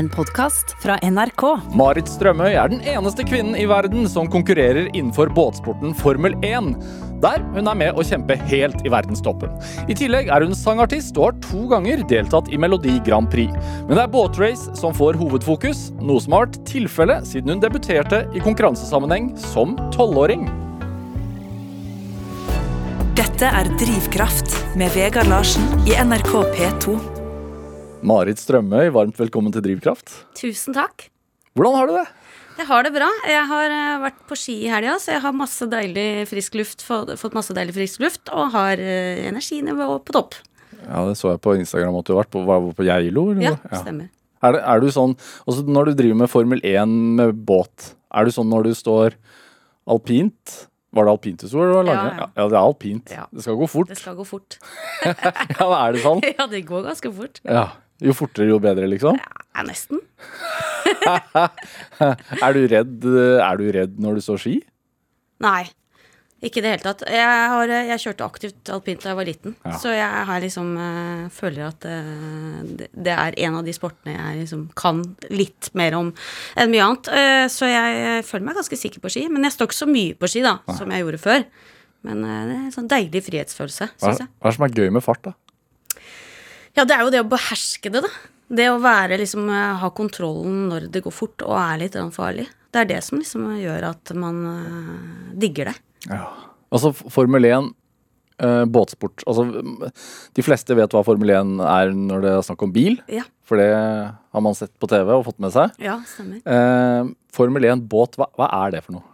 en podkast fra NRK. Marit Strømøy er den eneste kvinnen i verden som konkurrerer innenfor båtsporten Formel 1. Der hun er med å kjempe helt i verdenstoppen. I tillegg er hun sangartist og har to ganger deltatt i Melodi Grand Prix. Men det er båtrace som får hovedfokus, noe som har vært tilfellet siden hun debuterte i konkurransesammenheng som tolvåring. Dette er Drivkraft med Vegard Larsen i NRK P2. Marit Strømøy, varmt velkommen til Drivkraft. Tusen takk. Hvordan har du det? Jeg har det bra. Jeg har eh, vært på ski i helga, så jeg har masse deilig frisk luft, fått masse deilig frisk luft, og har eh, energinivå på topp. Ja, Det så jeg på Instagram at du har vært på, var på Geilo. Ja, Ja, stemmer. Er, det, er du sånn også Når du driver med Formel 1 med båt, er du sånn når du står alpint Var det alpint du sto? eller Ja, ja. ja, det er alpint. Ja. Det skal gå fort. Det skal gå fort. Ja, er det sånn? Ja, det går ganske fort. Ja. Jo fortere, jo bedre, liksom. Ja, nesten. Er du redd, er du redd når du står ski? Nei. Ikke i det hele tatt. Jeg, har, jeg kjørte aktivt alpint da jeg var liten, Ja. så jeg har liksom uh, føler at uh, det, er en av de sportene jeg liksom kan litt mer om enn mye annet. Uh, så jeg føler meg ganske sikker på ski, men jeg står ikke så mye på ski da, som jeg gjorde før. Men eh, det er en sånn deilig frihetsfølelse, syns jeg. hva er det som er gøy med fart, da? Ja, det er jo det å beherske det, da. Det å være liksom eh, ha kontrollen når det går fort og er litt farlig. Det er det som liksom gjør at man eh, digger det. Altså, Formel 1, eh, båtsport altså, De fleste vet hva Formel 1 er når det er snakk om bil. Ja, For det har man sett på TV og fått med seg. ja stemmer. Eh, Formel 1 båt, hva, hva er det for noe?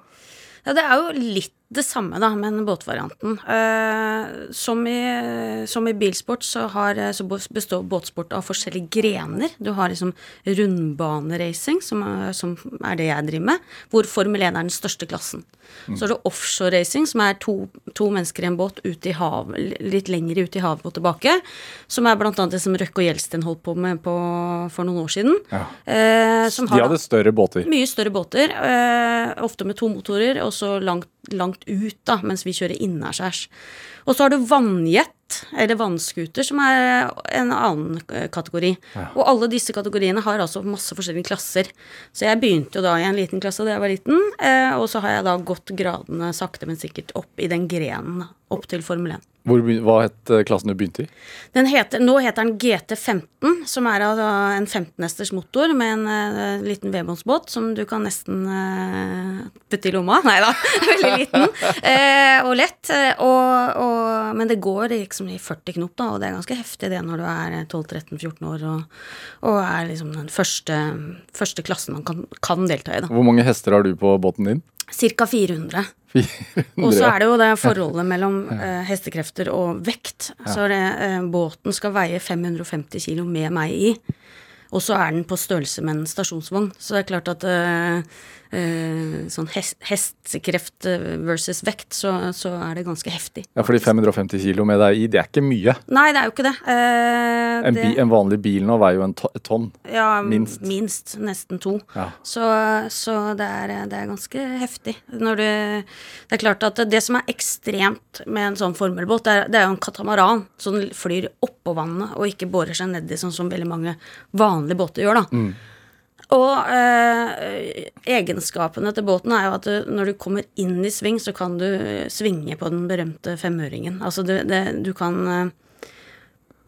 Ja, det er jo litt det samme, da, men båtvarianten. Eh, som, i, som i bilsport så, har, så består båtsport av forskjellige grener. Du har liksom rundbaneracing, som, er- som er det jeg driver med, hvor Formel 1 er den største klassen. Så er det offshore-racing, som er to, to mennesker i en båt ut i hav, litt lenger ut i havet og tilbake. Som er blant annet det som Røkke og Gjelsten holdt på med på, for noen år siden. Eh, som De hadde større båter. mye større båter, eh, ofte med to motorer, og så langt, langt ut, da, mens vi kjører innaskjærs. Og så har du vannjet, eller vannskuter, som er en annen kategori. kategori. Og alle disse kategoriene har altså masse forskjellige klasser. Så jeg begynte jo da i en liten klasse da jeg var liten, eh, og så har jeg da gått gradene sakte, men sikkert opp i den grenen, opp til Formel 1. Hvor, hva het eh, klassen du begynte i? Den heter, nå heter den GT15, som er en 15-hesters motor med en eh, liten vedbåndsbåt som du kan nesten putte i lomma. Nei da, veldig liten eh, og lett. eh, og, og, men det går liksom i 40 knop, da, og det er ganske heftig det når du er 12-13-14 år og, og er liksom den første, første klassen man kan, kan delta i. da. Hvor mange hester har du på båten din? Cirka 400. 400. Og så er det jo det forholdet mellom eh, hestekrefter og vekt. Så er det, eh, båten skal veie 550 kilo med meg i. Og så er den på størrelse med en stasjonsvogn. Så det er klart at eh, sånn hest, hestekreft eh, versus vekt, så, så er det ganske heftig. Ja, fordi 550 kilo med deg i, det er ikke mye. Nei, det er jo ikke det. Eh, En, det bi, en vanlig bil nå veier jo en to, et tonn. ja, minst. minst. Nesten to. Ja. Så, så det, er, det er ganske heftig. Når du, det er klart at det som er ekstremt med en sånn formelbåt, det er, det er jo en katamaran som flyr oppå vannet og ikke borer seg nedi, sånn som veldig mange vanlige båter gjør. da. Og eh, egenskapene til båten er jo at du, når du kommer inn i sving, så kan du svinge på den berømte femøringen. Altså du, det, du kan eh,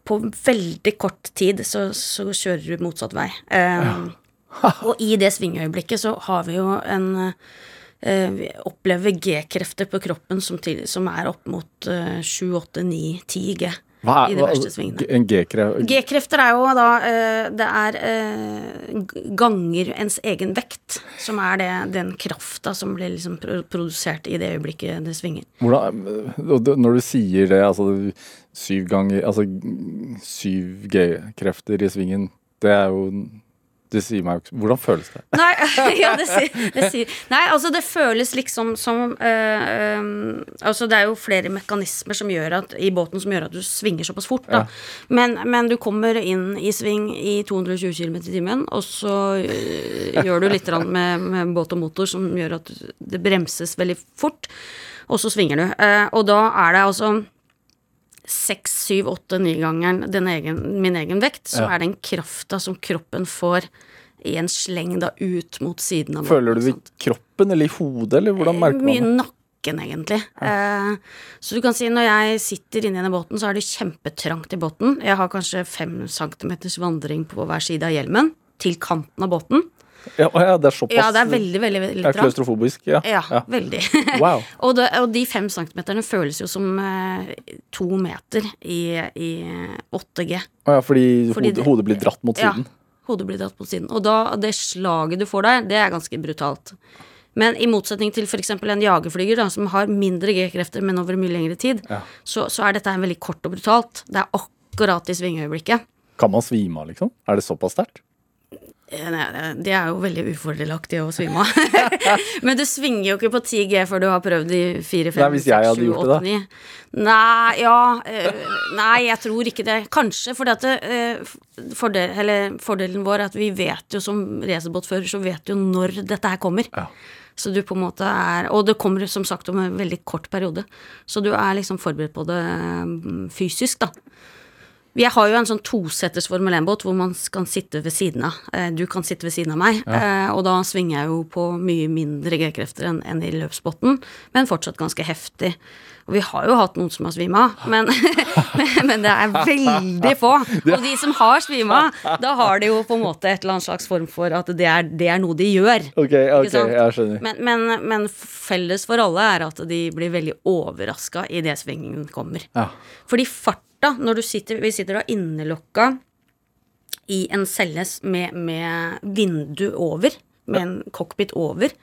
På veldig kort tid så, så kjører du motsatt vei. Eh, og i det svingøyeblikket så har vi jo en eh, Vi opplever G-krefter på kroppen som, til, som er opp mot eh, 7, 8, 9, 10 G. Hva I de verste svingene. G-kref... G-krefter er jo da eh, Det er eh, ganger ens egen vekt, som er det, den krafta som blir liksom produsert i det øyeblikket det svinger. Hvordan, når du sier det, altså syv ganger Altså syv G-krefter i svingen, det er jo Det sier meg jo ikke Hvordan føles det? Nei, ja, det sier, det sier Nei, altså det føles liksom som øh, øh, Altså det er jo flere mekanismer som gjør at i båten som gjør at du svinger såpass fort, da. Men, men du kommer inn i sving i 220 km i timen, og så øh, gjør du litt med, med båt og motor som gjør at det bremses veldig fort, og så svinger du. Uh, og da er det altså seks, syv, åtte, ni-gangeren min egen vekt, så Ja. er den krafta som kroppen får i en sleng da ut mot siden av Føler du det i kroppen eller i hodet, eller hvordan merker man det? Mye nakken, egentlig. Eh, så du kan si når jeg sitter inni denne båten, så er det kjempetrangt i båten. Jeg har kanskje fem centimeters vandring på hver side av hjelmen til kanten av båten. Ja, ja, det er såpass Ja, det er veldig, veldig, veldig trangt. klaustrofobisk. Ja. Ja, ja. veldig. Wow. og, det, og de fem centimeterne føles jo som eh, to meter i, i 8G. Å ja, fordi, Fordi hodet, hodet blir dratt mot siden? Ja, hodet blir dratt mot siden. Og da, det slaget du får der, det er ganske brutalt. Men i motsetning til f.eks. en jagerflyger da, som har mindre G-krefter, men over mye lengre tid, Ja. så, så er dette veldig kort og brutalt. Det er akkurat i svingeøyeblikket. Kan man svime av, liksom? Er det såpass sterkt? Det er jo veldig ufordelaktig å svime av. Men du svinger jo ikke på 10G før du har prøvd i 4, 5, Nei, hvis jeg 6, hadde 7, gjort det, 8, 9. Nei, ja eh, Nei, jeg tror ikke det. Kanskje fordi at det, eh, fordel, eller fordelen vår er at vi vet jo som racerbåtfører, så vet du jo når dette her kommer. Ja. Så du på en måte er Og det kommer som sagt om en veldig kort periode. Så du er liksom forberedt på det mm, fysisk, da. Jeg har jo en sånn tosetters Formel 1-båt hvor man kan sitte ved siden av. Eh, Du kan sitte ved siden av meg, ja. og da svinger jeg jo på mye mindre G-krefter enn i løpsbåten, men fortsatt ganske heftig. Og vi har jo hatt noen som har svima, men, men, det er veldig få. Og de som har svima, da har de jo på en måte et eller annet slags form for at det er, det er noe de gjør. Ok, ok, jeg skjønner. Men, men, men felles for alle er at de blir veldig overraska idet svingen kommer. Ja. Fordi farta, når du sitter Vi sitter da innelokka i en celle med, med vindu over. Med en cockpit over.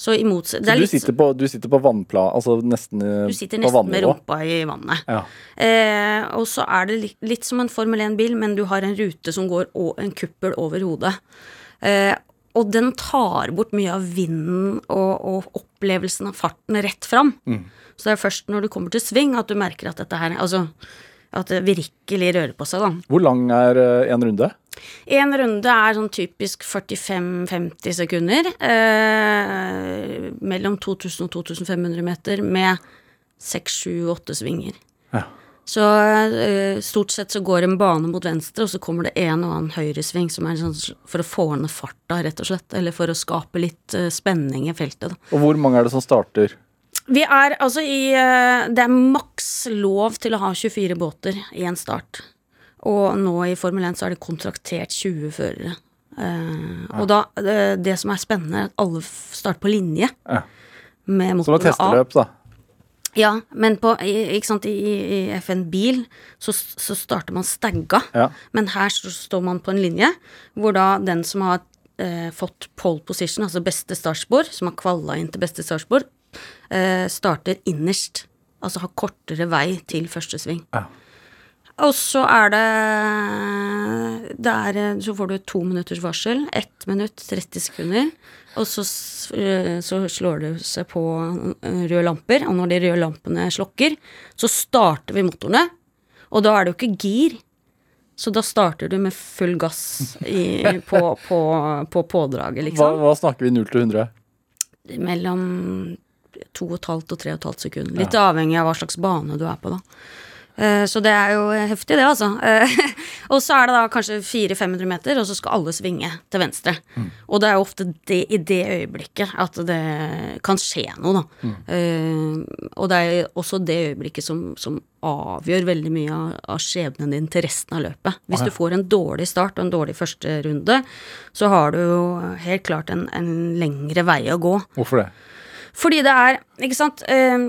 Så i motsetning Så du sitter på, du sitter på vannpla, altså nesten eh, du sitter nesten med vannivå? rumpa i vannet. Ja. Eh, og så er det litt, litt som en Formel 1-bil, men du har en rute som går og, en kuppel over hodet. Eh, og den tar bort mye av vinden og, og opplevelsen av farten rett fram. Mm. Så det er først når du kommer til sving at du merker at dette her Altså at det virkelig rører på seg, da. Hvor lang er eh, en runde? En runde er sånn typisk 45-50 sekunder. Eh, mellom 2000 og 2500 meter med 6-7-8 svinger. Ja. Så eh, stort sett så går en bane mot venstre, og så kommer det en og annen høyresving som er sånn for å få ned farta, rett og slett. Eller for å skape litt eh, spenning i feltet, da. Og hvor mange er det som starter? Vi er altså i eh, Det er maks lov til å ha 24 båter i en start. Og nå i Formel 1 så er det kontraktert 20 førere. Eh, Og da det, det som er spennende, er at alle starter på linje. Ja. Med Som et motorene av. testeløp, da. Ja, men på, ikke sant, i, i FN bil så, så starter man stagga. Ja. Men her så står man på en linje hvor da den som har eh, fått pole position, altså beste startspor, som har kvalla inn til beste startspor, eh, starter innerst. Altså har kortere vei til første sving. Ja. Og så er det, det er, Så får du to minutters varsel. Ett minutt, 30 sekunder. Og så, eh, så slår det seg på eh, røde lamper. Og når de røde lampene slokker, så starter vi motorene. Og da er det jo ikke gir. Så da starter du med full gass i, på, på, på pådraget, liksom. hva snakker vi 0 til 100? Mellom 2,5 og et halvt og tre og et halvt sekund. Litt avhengig av hva slags bane du er på, da. Eh, Så det er jo heftig, det, altså. Eh, Og så er det da kanskje 400-500 meter, og så skal alle svinge til venstre. Og det er jo ofte det, i det øyeblikket at det kan skje noe, da. Eh, Og det er også det øyeblikket som, som avgjør veldig mye av, av skjebnen din til resten av løpet. Hvis du får en dårlig start og en dårlig første runde, så har du jo helt klart en, en lengre vei å gå. Hvorfor det? Fordi det er, ikke sant eh,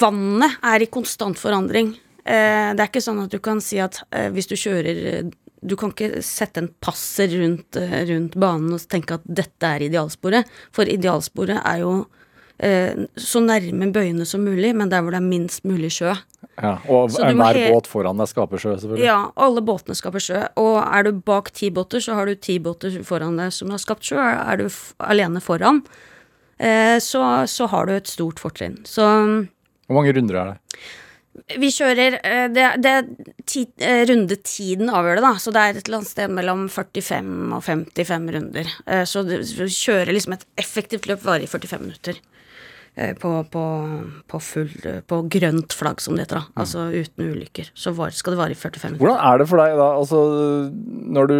Vannet er i konstant forandring. Eh, det er ikke sånn at du kan si at eh, hvis du kjører eh, Du kan ikke sette en passer rundt, rundt banen og tenke at dette er idealsporet. For idealsporet er jo eh, så nærme bøyene som mulig, men der hvor det er minst mulig sjø. Ja, og enhver båt foran deg skaper sjø, selvfølgelig. Ja, alle båtene skaper sjø. Og er du bak ti båter, så har du ti båter foran deg som har skapt sjø. Er du alene foran, eh, så, så har du et stort fortrinn. Så Hvor mange runder er det? vi kjører eh, Det, det er ti, eh, rundetiden avgjør det, da. Så det er et eller annet sted mellom 45 og 55 runder. Eh, Så du kjører liksom et effektivt løp varer i 45 minutter. På, på, på, full, på grønt flagg, som det heter. da Altså uten ulykker. Så var, skal det vare i 45 minutter. Hvordan er det for deg da, altså når du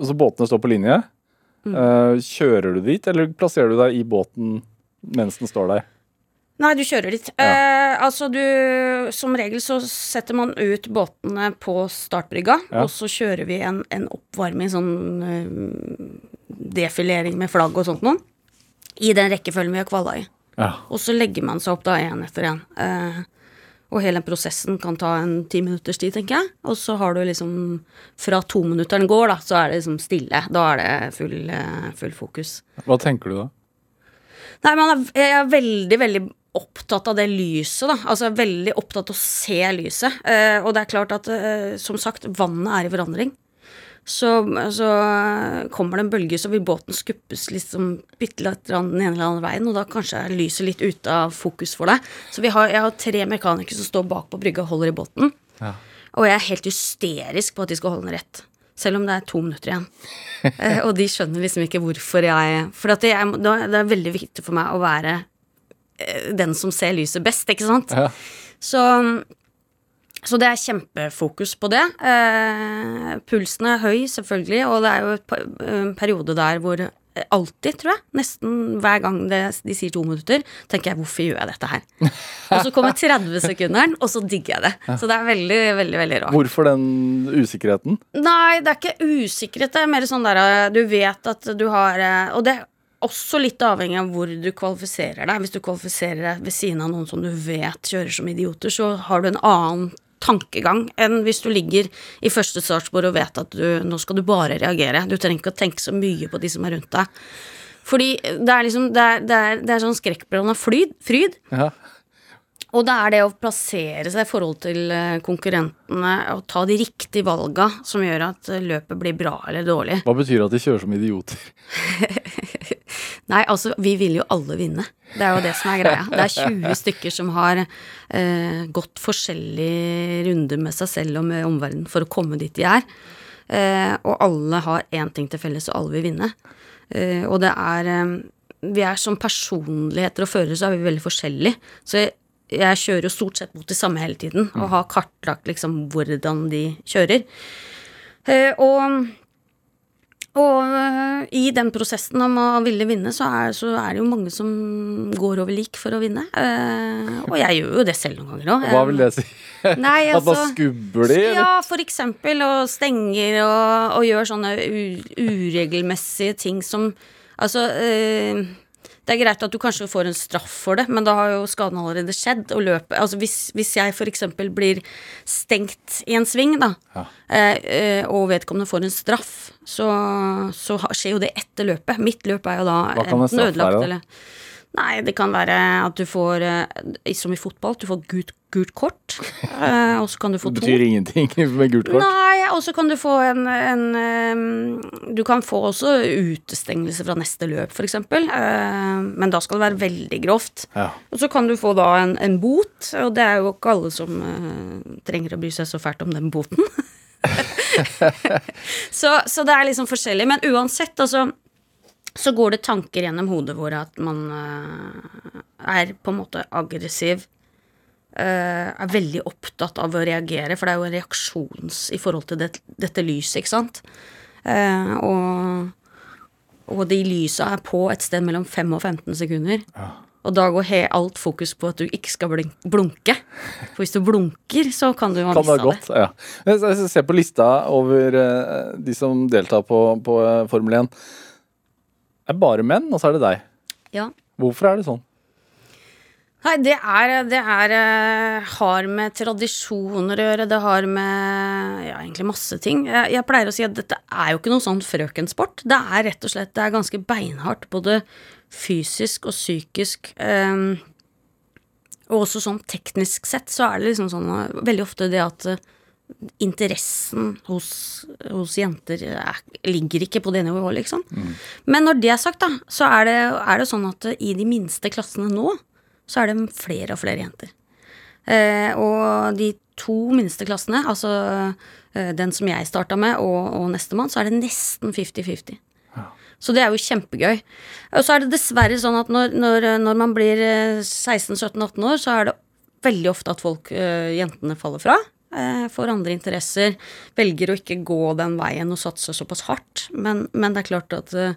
Altså båtene står på linje. Mm. Kjører du dit, eller plasserer du deg i båten mens den står der? Nei, du kjører dit. Eh, altså du Som regel så setter man ut båtene på startbrygga, Ja. og så kjører vi en, en oppvarming, sånn uh, defilering med flagg og sånt noe, i den rekkefølgen vi har kvala i. Ja. Og så legger man seg opp da én etter én. Eh, og hele prosessen kan ta en ti minutters tid, tenker jeg. Og så har du liksom Fra tominutteren går, da, så er det liksom stille. Da er det full, eh, full fokus. Hva tenker du da? Nei, man er, jeg er veldig, veldig opptatt av det lyset, da. Altså veldig opptatt av å se lyset. Eh, og det er klart at, eh, som sagt, vannet er i forandring. Så, så kommer det en bølge, så vil båten skuppes liksom bitte litt den ene eller andre veien, og da kanskje er lyset litt ute av fokus for deg. Så vi har, jeg har tre mekanikere som står bak på brygga og holder i båten. Ja. Og jeg er helt hysterisk på at de skal holde den rett. Selv om det er to minutter igjen. Eh, og de skjønner liksom ikke hvorfor jeg For det er- det er veldig viktig for meg å være eh, den som ser lyset best, ikke sant? Ja. Så, så det er kjempefokus på det. Eh, pulsen er høy, selvfølgelig, og det er jo en periode der hvor eh, Alltid, tror jeg. Nesten hver gang det, de sier to minutter, tenker jeg 'hvorfor gjør jeg dette her'? og så kommer 30-sekunderen, og så digger jeg det. Så det er veldig, veldig, veldig rart. Hvorfor den usikkerheten? Nei, det er ikke usikkerhet. Det er mer sånn der eh, Du vet at du har eh, Og det også litt avhengig av hvor du kvalifiserer deg. Hvis du kvalifiserer deg ved siden av noen som du vet kjører som idioter, så har du en annen tankegang enn hvis du ligger i første startspor og vet at du, nå skal du bare reagere. Du trenger ikke å tenke så mye på de som er rundt deg. Fordi det er liksom Det er, det er, det er sånn skrekkblanda fryd, fryd. Ja. Og det er det å plassere seg i forhold til eh, konkurrentene og ta de riktige valga som gjør at eh, løpet blir bra eller dårlig. Hva betyr det at de kjører som idioter? Nei, altså, vi vil jo alle vinne. Det er jo det som er greia. Det er 20 stykker som har eh, gått forskjellige runder med seg selv og med omverdenen for å komme dit de er. Eh, og alle har én ting til felles, og alle vil vinne. Eh, og det er eh, Vi er som personligheter og førere, så er vi veldig forskjellige. Så jeg, jeg kjører jo stort sett mot de samme hele tiden, og har kartlagt liksom hvordan de kjører. Eh, og og øh, i den prosessen om å ville vinne, så er, så er det jo mange som går over lik for å vinne. Eh, og jeg gjør jo det selv noen ganger òg. Hva vil det si? Nei, At man altså skubber de, eller? Ja, for eksempel, og stenger og, og gjør sånne uregelmessige ting som Altså eh, det er greit at du kanskje får en straff for det, men da har jo skaden allerede skjedd. Og løpet, altså hvis, hvis jeg f.eks. blir stengt i en sving, da, Ja. eh, eh, og vedkommende får en straff, så, så skjer jo det etter løpet. Mitt løp er jo da enten ødelagt eller Nei, det kan være at du får, eh, som i fotball, du får gult, gult kort. eh, og så kan du få Det to. betyr ingenting med gult kort. Nei, og så kan du få en, en Du kan få også utestengelse fra neste løp, f.eks. Men da skal det være veldig grovt. Ja. Og så kan du få da en, en bot, og det er jo ikke alle som eh, trenger å bry seg så fælt om den boten. så, så det er liksom forskjellig. Men uansett, altså så går det tanker gjennom hodet hvor at man uh, er på en måte aggressiv. Uh, er veldig opptatt av å reagere, for det er jo en reaksjons i forhold til det, dette lyset, ikke sant. Uh, og, og de lysa er på et sted mellom 5 og 15 sekunder. Og da går he alt fokus på at du ikke skal blunke. For hvis du blunker, så kan du ha mista det. Godt, ja. Jeg ser på lista over eh, de som deltar på, på eh, Formel 1. Det er bare menn, og så er det deg. Ja. Hvorfor er det sånn? Nei, det er, det er eh, har med tradisjoner å gjøre. Det har med ja, egentlig masse ting. Jeg, jeg pleier å si at dette er jo ikke noe sånn frøkensport. Det er rett og slett det er ganske beinhardt, både fysisk og psykisk. Um, og også sånn teknisk sett så er det liksom sånn veldig ofte det at eh, interessen hos, hos jenter er, ligger ikke på det nivået, liksom. Men når det er sagt, da, så er det, er det sånn at eh, i de minste klassene nå, så er det flere og flere jenter. Eh, og de to minste klassene, altså eh, den som jeg starta med, og, og nestemann, så er det nesten 50-50. Så det er jo kjempegøy. Og så er det dessverre sånn at når, når, når man blir eh, 16-17-18 år, så er det veldig ofte at folk, eh, jentene, faller fra. eh, får andre interesser, velger å ikke gå den veien og satse såpass hardt. Men, men det er klart at uh,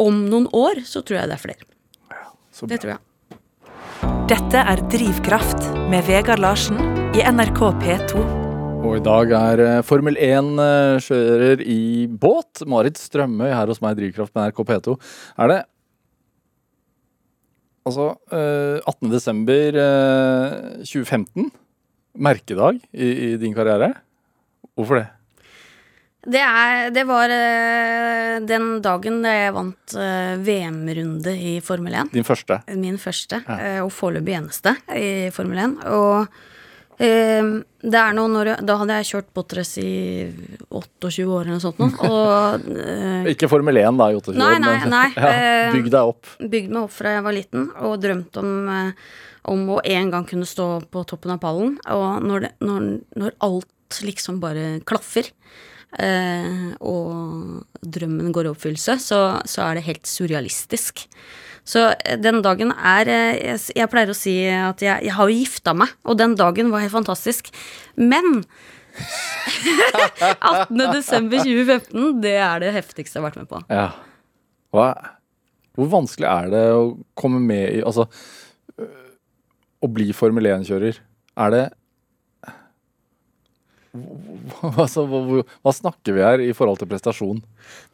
om noen år så tror jeg det er flere. Ja, Det tror jeg. Dette er Drivkraft med Vegard Larsen i NRK P2. Og i dag er eh, Formel 1-kjører i båt. Marit Strømøy her hos meg i Drivkraft med NRK P2. Er det altså eh, 18. desember eh, 2015? Merkedag i, i din karriere? Hvorfor det? Det, er, det var eh, den dagen da jeg vant eh, VM-runde i Formel 1. Din første? Min første, Ja. eh, og foreløpig eneste, i Formel 1. Og eh, det er noe når jeg, Da hadde jeg kjørt båtrace i 28 år eller noe sånt Noe, Og uh, Ikke Formel 1 da, i 28 Nei, år, men nei, ja, eh, bygg deg opp. bygd meg opp fra jeg var liten, og drømt om, eh, om å en gang kunne stå på toppen av pallen. Og når, det, når, når alt liksom bare klaffer, og drømmen går i oppfyllelse, så, så er det helt surrealistisk. Så eh, den dagen er eh, Jeg, jeg pleier å si at jeg, jeg har jo gifta meg, og den dagen var helt fantastisk. Men 18. desember 2015, det er det heftigste jeg har vært med på. Ja. Hva, hvor vanskelig er det å komme med i Altså, øh, å bli Formel 1-kjører. Er det altså, hva, hva, snakker vi her i forhold til prestasjon?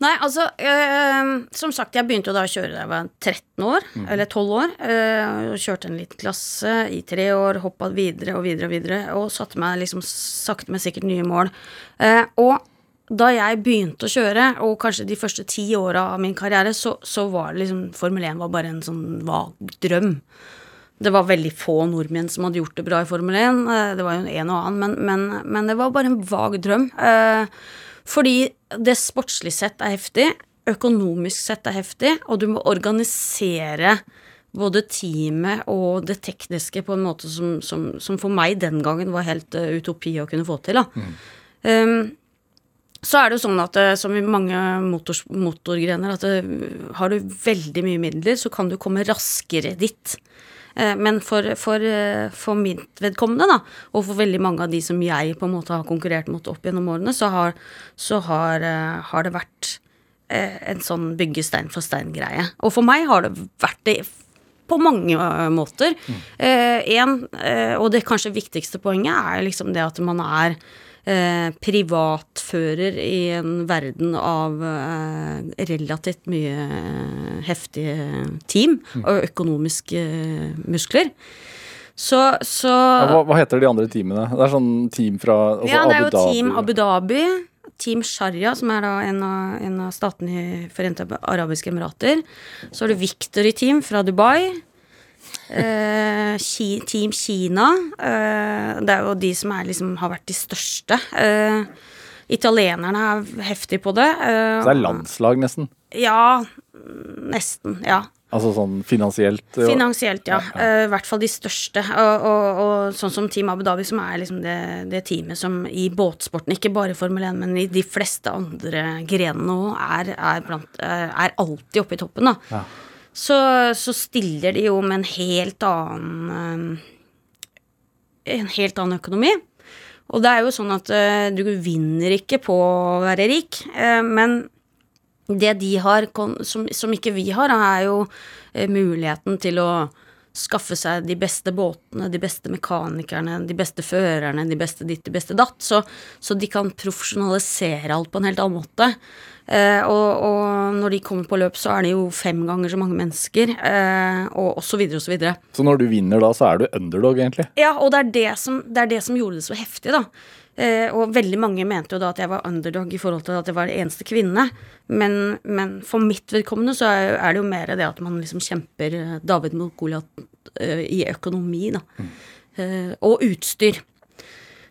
Nei, altså, øh, som sagt, jeg begynte jo da å kjøre da jeg var 13 år, eller 12 år. øh, kjørte en liten klasse i tre år, hoppa videre og videre og videre, og satte meg liksom sakte, men sikkert nye mål. Uh, og da jeg begynte å kjøre, og kanskje de første ti åra av min karriere, så, så var det liksom Formel 1 var bare en sånn vag drøm. Det var veldig få nordmenn som hadde gjort det bra i Formel 1. eh, Det var jo en og annen, men, men, men det var bare en vag drøm. Eh, Fordi det sportslig sett er heftig, økonomisk sett er heftig, og du må organisere både teamet og det tekniske på en måte som, som, som for meg den gangen var helt eh, utopi å kunne få til. Da. Um, så er det jo sånn at som i mange motors, motorgrener, at har du veldig mye midler, så kan du komme raskere dit. Eh, Men for, for, eh, for mitt vedkommende, da, og for veldig mange av de som jeg på en måte har konkurrert mot opp gjennom årene, så har, så har, eh, har det vært en sånn bygge stein for stein-greie. Og for meg har det vært det på mange måter. Eh, en, eh, og det kanskje viktigste poenget er liksom det at man er eh, privatfører i en verden av eh, relativt mye eh, heftige team og økonomiske muskler. Så, så Ja, hva, hva heter de andre teamene? Det er sånn team fra altså ja, det er jo Abu Dhabi. Team Abu Dhabi, Team Sharia, som er da en av, en av statene i Forente arabiske emirater. Så har du Victory Team fra Dubai. Eh, team Kina. Eh, det er jo de som er, liksom, har vært de største. Eh, italienerne er heftige på det. Så det er landslag, nesten. Ja, nesten. Ja. Altså sånn finansielt. ja. Finansielt, ja. I hvert fall de største. Og, og, og sånn som Team Abu Dhabi, som er liksom det, det teamet som i båtsporten, ikke bare i Formel 1, men i de fleste andre grenene òg, er, er, er alltid oppe i toppen, da. Så, så stiller de jo med en helt annen eh, En helt annen økonomi. Og det er jo sånn at eh, du vinner ikke på å være rik, eh, men det de har som, som ikke vi har, er jo muligheten til å skaffe seg de beste båtene, de beste mekanikerne, de beste førerne, de beste ditt, de beste datt. Så, så de kan profesjonalisere alt på en helt annen måte. Eh, og, og når de kommer på løp, så er det jo fem ganger så mange mennesker, eh, og, og så videre og så videre. Så når du vinner da, så er du underdog, egentlig. Ja, og det er det som, det er det som gjorde det så heftig, da. Eh, og veldig mange mente jo da at jeg var underdog i forhold til at jeg var den eneste kvinne. Men, men for mitt vedkommende så er, det jo mer det at man liksom kjemper David mot Goliat i økonomi, da. Eh, og utstyr.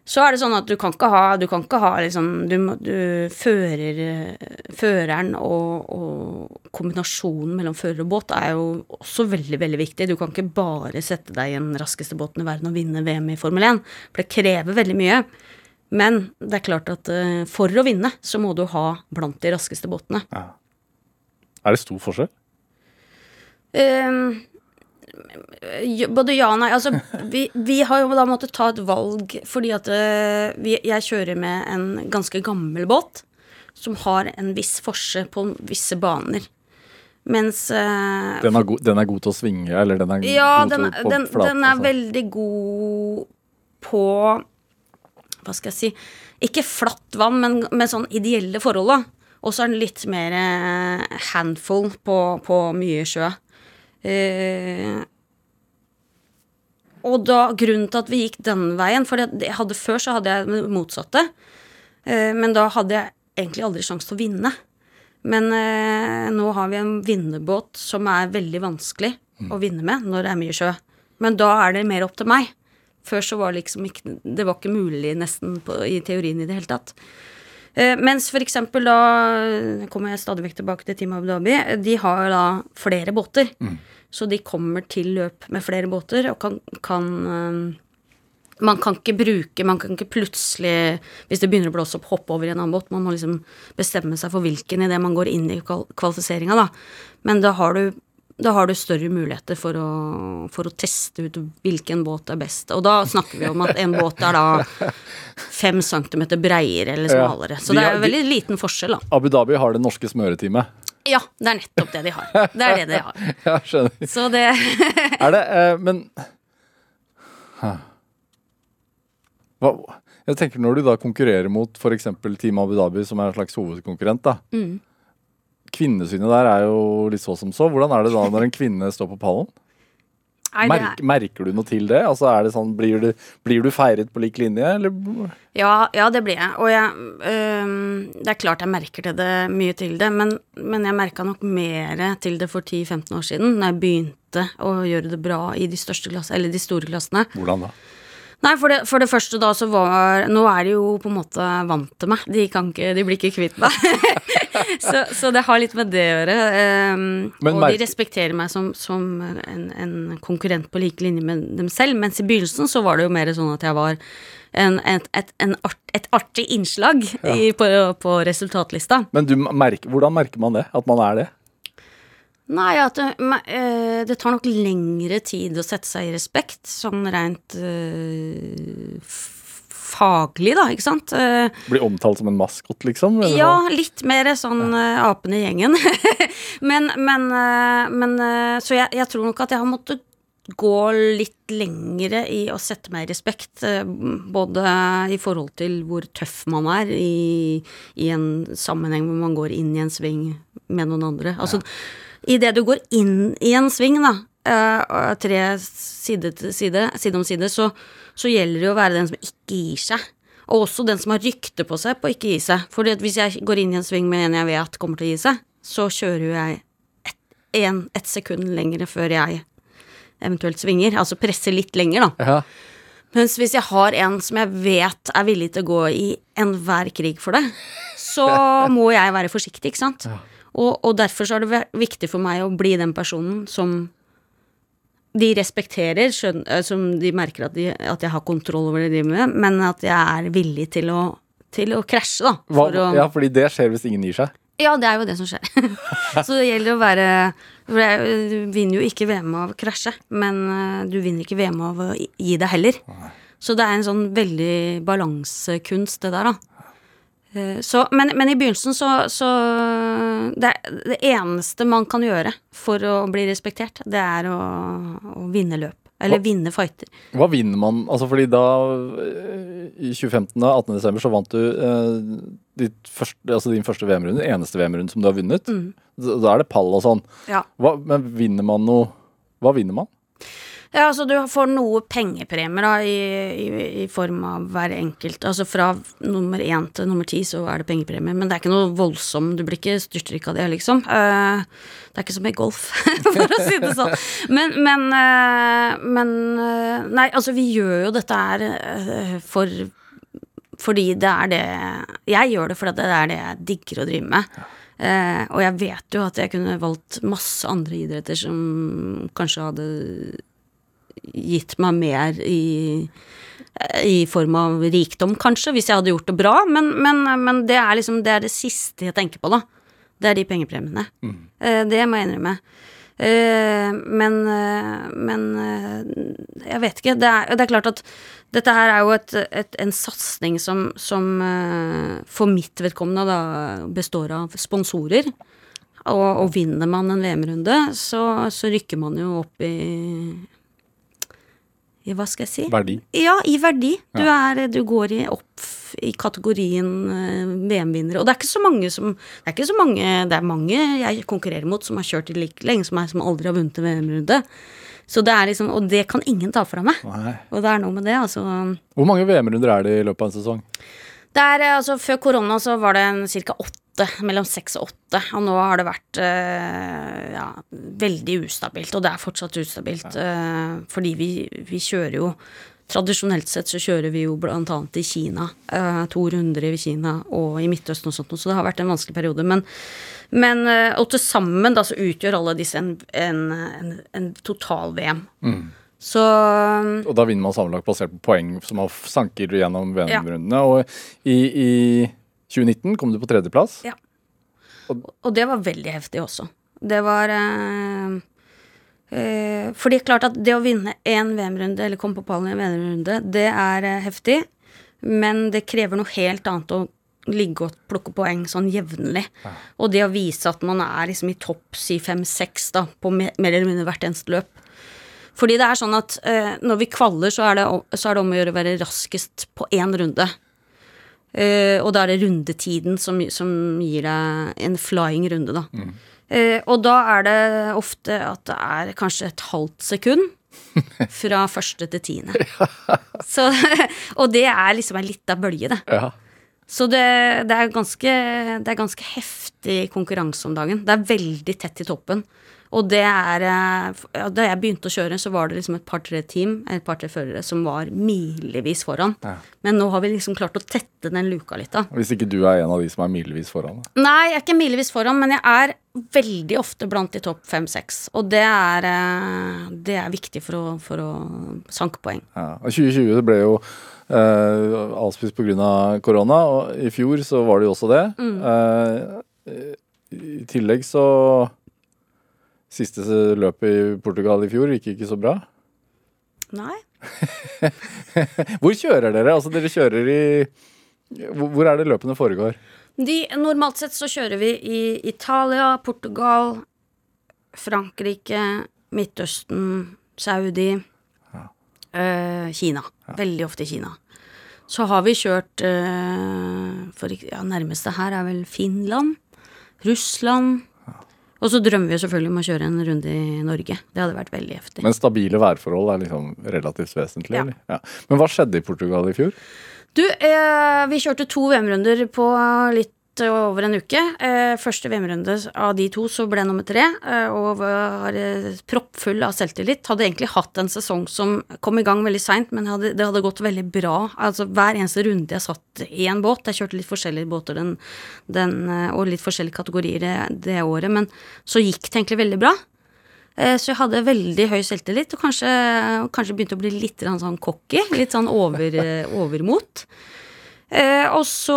Så er det sånn at du kan ikke ha, du kan ikke ha liksom du, du fører, Føreren og, og kombinasjonen mellom fører og båt er jo også veldig, veldig viktig. Du kan ikke bare sette deg i den raskeste båten i verden og vinne VM i Formel 1, for det krever veldig mye. Men det er klart at eh, for å vinne, så må du ha blant de raskeste båtene. Ja. Er det stor forskjell? Jo, Både ja og nei. Altså, vi, vi har jo da måttet ta et valg fordi at eh, vi, jeg kjører med en ganske gammel båt som har en viss forse på visse baner. Mens uh, Den er, god, den er god til å svinge, eller den er Ja, god den, til å den, flaten, den er altså. veldig god på Hva skal jeg si Ikke flatt vann, men med sånn ideelle forhold, da. Og så er den litt mer eh, handful på, på mye sjø. Eh, og da, grunnen til at vi gikk den veien For hadde, før så hadde jeg det motsatte. Eh, men da hadde jeg egentlig aldri sjanse til å vinne. Men eh, nå har vi en vinnerbåt som er veldig vanskelig å vinne med når det er mye sjø. Men da er det mer opp til meg. Før så var det liksom ikke Det var ikke mulig nesten på, i teorien i det hele tatt. Eh, mens for eksempel da kommer jeg stadig vekk tilbake til Team Abu Dhabi. De har da flere båter. Så de kommer til løp med flere båter og kan, kan eh, man kan ikke bruke Man kan ikke plutselig, hvis det begynner å blåse opp, hoppe over i en annen båt. Man må liksom bestemme seg for hvilken idet man går inn i kval kvalifiseringa, da. Men da har du da har du større muligheter for å, for å teste ut hvilken båt er best. Og da snakker vi om at en båt er da fem centimeter breiere eller smalere. Så det er jo veldig liten forskjell, da. Abu Dhabi har det norske smøreteamet. Ja, det er nettopp det de har. Det er det de har. Jeg skjønner. Så det Er det eh, Men Hva, Jeg tenker Når du da konkurrerer mot f.eks. Team Abu Dhabi, som er en slags hovedkonkurrent, da. Mm. Kvinnesynet der er jo litt så som så. Hvordan er det da når en kvinne står på pallen? Nei, det er- Merk, merker du noe til det? Altså er det sånn, Blir du, blir du feiret på lik linje, eller? Ja, ja, det blir jeg. Og jeg øhm, Det er klart jeg merker til det, mye til det, men, men jeg merka nok mer til det for 10-15 år siden, da jeg begynte å gjøre det bra i de største klassene, eller de store klassene. Hvordan da? Nei, for det, for det første da så var Nå er de jo på en måte vant til meg. De, kan ikke, de blir ikke kvitt meg. så, så det har litt med det å gjøre. Um, og de respekterer meg som, som en, en konkurrent på like linje med dem selv. Mens i begynnelsen så var det jo mer sånn at jeg var en, et, et, en art, et artig innslag i, på, på resultatlista. Men du merker, hvordan merker man det? At man er det? Nei, at det, me- eh, det tar nok lengre tid å sette seg i respekt, sånn rent eh, f- faglig, da, ikke sant? Eh, Blir omtalt som en maskot, liksom? eller ja, litt mer sånn ja. apen i gjengen. men, men, eh, men eh, Så jeg, jeg tror nok at jeg har måttet gå litt lengre i å sette meg i respekt, eh, både i forhold til hvor tøff man er i, i en sammenheng hvor man går inn i en sving med noen andre. Altså, idet du går inn i en sving, da, og tre side side, side om side, så, så gjelder det å være den som ikke gir seg. Og også den som har rykte på seg på å ikke gi seg. For hvis jeg går inn i en sving med en jeg vet kommer til å gi seg, så kjører jo jeg ett et sekund lenger før jeg eventuelt svinger. Altså presser litt lenger, da. Ja. Mens hvis jeg har en som jeg vet er villig til å gå i enhver krig for det, så må jeg være forsiktig, ikke sant. Og, og derfor så er det viktig for meg å bli den personen som de respekterer, skjøn, eh, som de merker at, de, at jeg har kontroll over det de driver med, men at jeg er villig til å, til å krasje, da. Hva, å, ja, fordi det skjer hvis ingen gir seg. ja, det er jo det som skjer. så det gjelder å være For du vinner jo ikke VM av å krasje, men eh, du vinner ikke VM av å gi deg heller. Så det er en sånn veldig balansekunst, det der, da. Eh, Så, men, men i begynnelsen så, så det, det eneste man kan gjøre for å bli respektert, det er å, å vinne løp. Eller Hva- vinne fighter. Hva vinner man? Altså fordi da, eh, i 2015, da, 18. desember, så vant du eh, ditt første, altså din første VM-runde, eneste VM-runde som du har vunnet. Mm. Da er det pall og sånn. Ja. Hva, men vinner man noe Hva vinner man? Ja, altså du får noe pengepremier da, i, i, i form av hver enkelt. Altså fra nummer én til nummer ti så er det pengepremie, men det er ikke noe voldsom, du blir ikke styrtrik av det, liksom. Uh, det er ikke som i golf, for å si det sånn. Men, men, uh, men uh, Nei, altså vi gjør jo dette her for fordi det er det Jeg gjør det fordi det er det jeg digger å drive med. Uh, og jeg vet jo at jeg kunne valgt masse andre idretter som kanskje hadde gitt meg mer i i form av rikdom, kanskje, hvis jeg hadde gjort det bra, men, men, men det er liksom det er det siste jeg tenker på, da. Det er de pengepremiene. Mm. det må jeg innrømme. Eh, men, eh, men eh, jeg vet ikke. Det er, det er klart at dette her er jo et, et, en satsing som, som eh, for mitt vedkommende da består av sponsorer. Og, og vinner man en VM-runde, så, så rykker man jo opp i i hva skal jeg si? Verdi. Ja, i verdi. Du, er, du går i opp i kategorien eh, VM-vinnere. Og det er ikke så mange som Det er ikke så mange Det er mange jeg konkurrerer mot som har kjørt i like lenge som meg, som aldri har vunnet en VM-runde. Så det er liksom Og det kan ingen ta fra meg. Nei. Og det er noe med det, altså. Hvor mange VM-runder er det i løpet av en sesong? Det er, eh, altså, før korona så var det ca. åtte. Mellom seks og åtte. Og nå har det vært eh, ja, veldig ustabilt. Og det er fortsatt ustabilt. eh, fordi vi, vi kjører jo Tradisjonelt sett så kjører vi jo blant annet i Kina. eh, to runder i Kina og i Midtøsten og sånt, så det har vært en vanskelig periode. Men, men og til sammen da så utgjør alle disse en, en, en, en total-VM. Så Og da vinner man sammenlagt basert på poeng som man sanker gjennom VM-rundene. Og i, i 2019 kom du på tredjeplass. Ja. Og det var veldig heftig også. Det var eh, eh, For det er klart at det å vinne én VM-runde, eller komme på pallen i en VM-runde, det er eh, heftig. Men det krever noe helt annet å ligge og plukke poeng sånn jevnlig. Og det å vise at man er liksom i topp si fem-seks da, på mer, eller mindre hvert eneste løp. Fordi det er sånn at eh, når vi kvaller, så er, det, så er det om å gjøre å være raskest på én runde. Eh, og da er det rundetiden som, som gir deg en flying runde, da. Eh, og da er det ofte at det er kanskje et halvt sekund fra første til tiende. Så, og det er liksom ei lita bølge, det. Ja. Så det, det, er ganske, det er ganske heftig konkurranse om dagen. Det er veldig tett i toppen. Og det er eh, Da jeg begynte å kjøre, så var det liksom et par-tre team, et par-tre førere, som var milevis foran. Ja. Men nå har vi liksom klart å tette den luka litt, da. Hvis ikke du er en av de som er milevis foran. da. Nei, jeg er ikke milevis foran, men jeg er veldig ofte blant de topp fem-seks. Og det er, eh, det er viktig for å, for å sanke poeng. Ja. Og 2020 ble jo eh, avspist pga. korona, og i fjor så var det jo også det. Eh, I tillegg så Siste løpet i Portugal i fjor gikk ikke så bra. Nei. Hvor kjører dere? Altså dere kjører i Hvor er det løpene foregår? De, normalt sett så kjører vi i Italia, Portugal, Frankrike, Midtøsten, Saudi, eh, Kina. Veldig ofte i Kina. Så har vi kjørt øh, for ja, Nærmeste her er vel Finland, Russland. Og så drømmer vi jo selvfølgelig om å kjøre en runde i Norge. Det hadde vært veldig heftig. Men stabile værforhold er liksom relativt vesentlig? Ja. Ja. Men hva skjedde i Portugal i fjor? Du, eh, vi kjørte to VM-runder på litt over en uke. Eh, første VM-runde av de to så ble jeg nummer tre, eh, og var eh, proppfull av selvtillit. Hadde egentlig hatt en sesong som kom i gang veldig seint, men det hadde gått veldig bra. Altså Hver eneste runde jeg satt i en båt, jeg kjørte litt forskjellige båter den, den, og litt forskjellige kategorier det, året, men så gikk det egentlig veldig bra. Så jeg hadde veldig høy selvtillit, og kanskje, kanskje begynte å bli litt sånn cocky. Litt sånn over, overmot. Eh, og så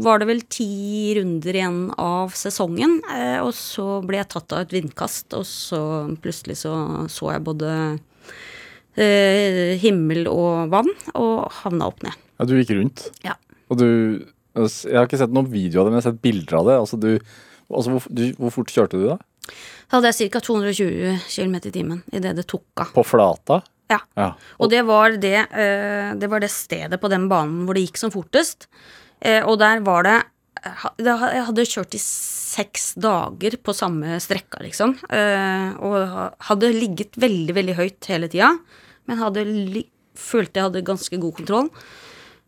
var det vel ti runder igjen av sesongen, eh, og så ble jeg tatt av et vindkast, og så plutselig så så jeg både eh, himmel og vann, og havna opp ned. Ja, du gikk rundt. Ja. Og du Jeg har ikke sett noen video av det, men jeg har sett bilder av det. Altså, du, altså hvor, du, hvor fort kjørte du da? Da hadde jeg ca. 220 km i timen idet det tok av. På flata? Ja. Ja. Og det var det, eh, det var det stedet på den banen hvor det gikk som fortest. Eh, og der var det Jeg hadde kjørt i seks dager på samme strekka, liksom. Eh, og hadde ligget veldig, veldig høyt hele tida. Men hadde følte jeg hadde ganske god kontroll.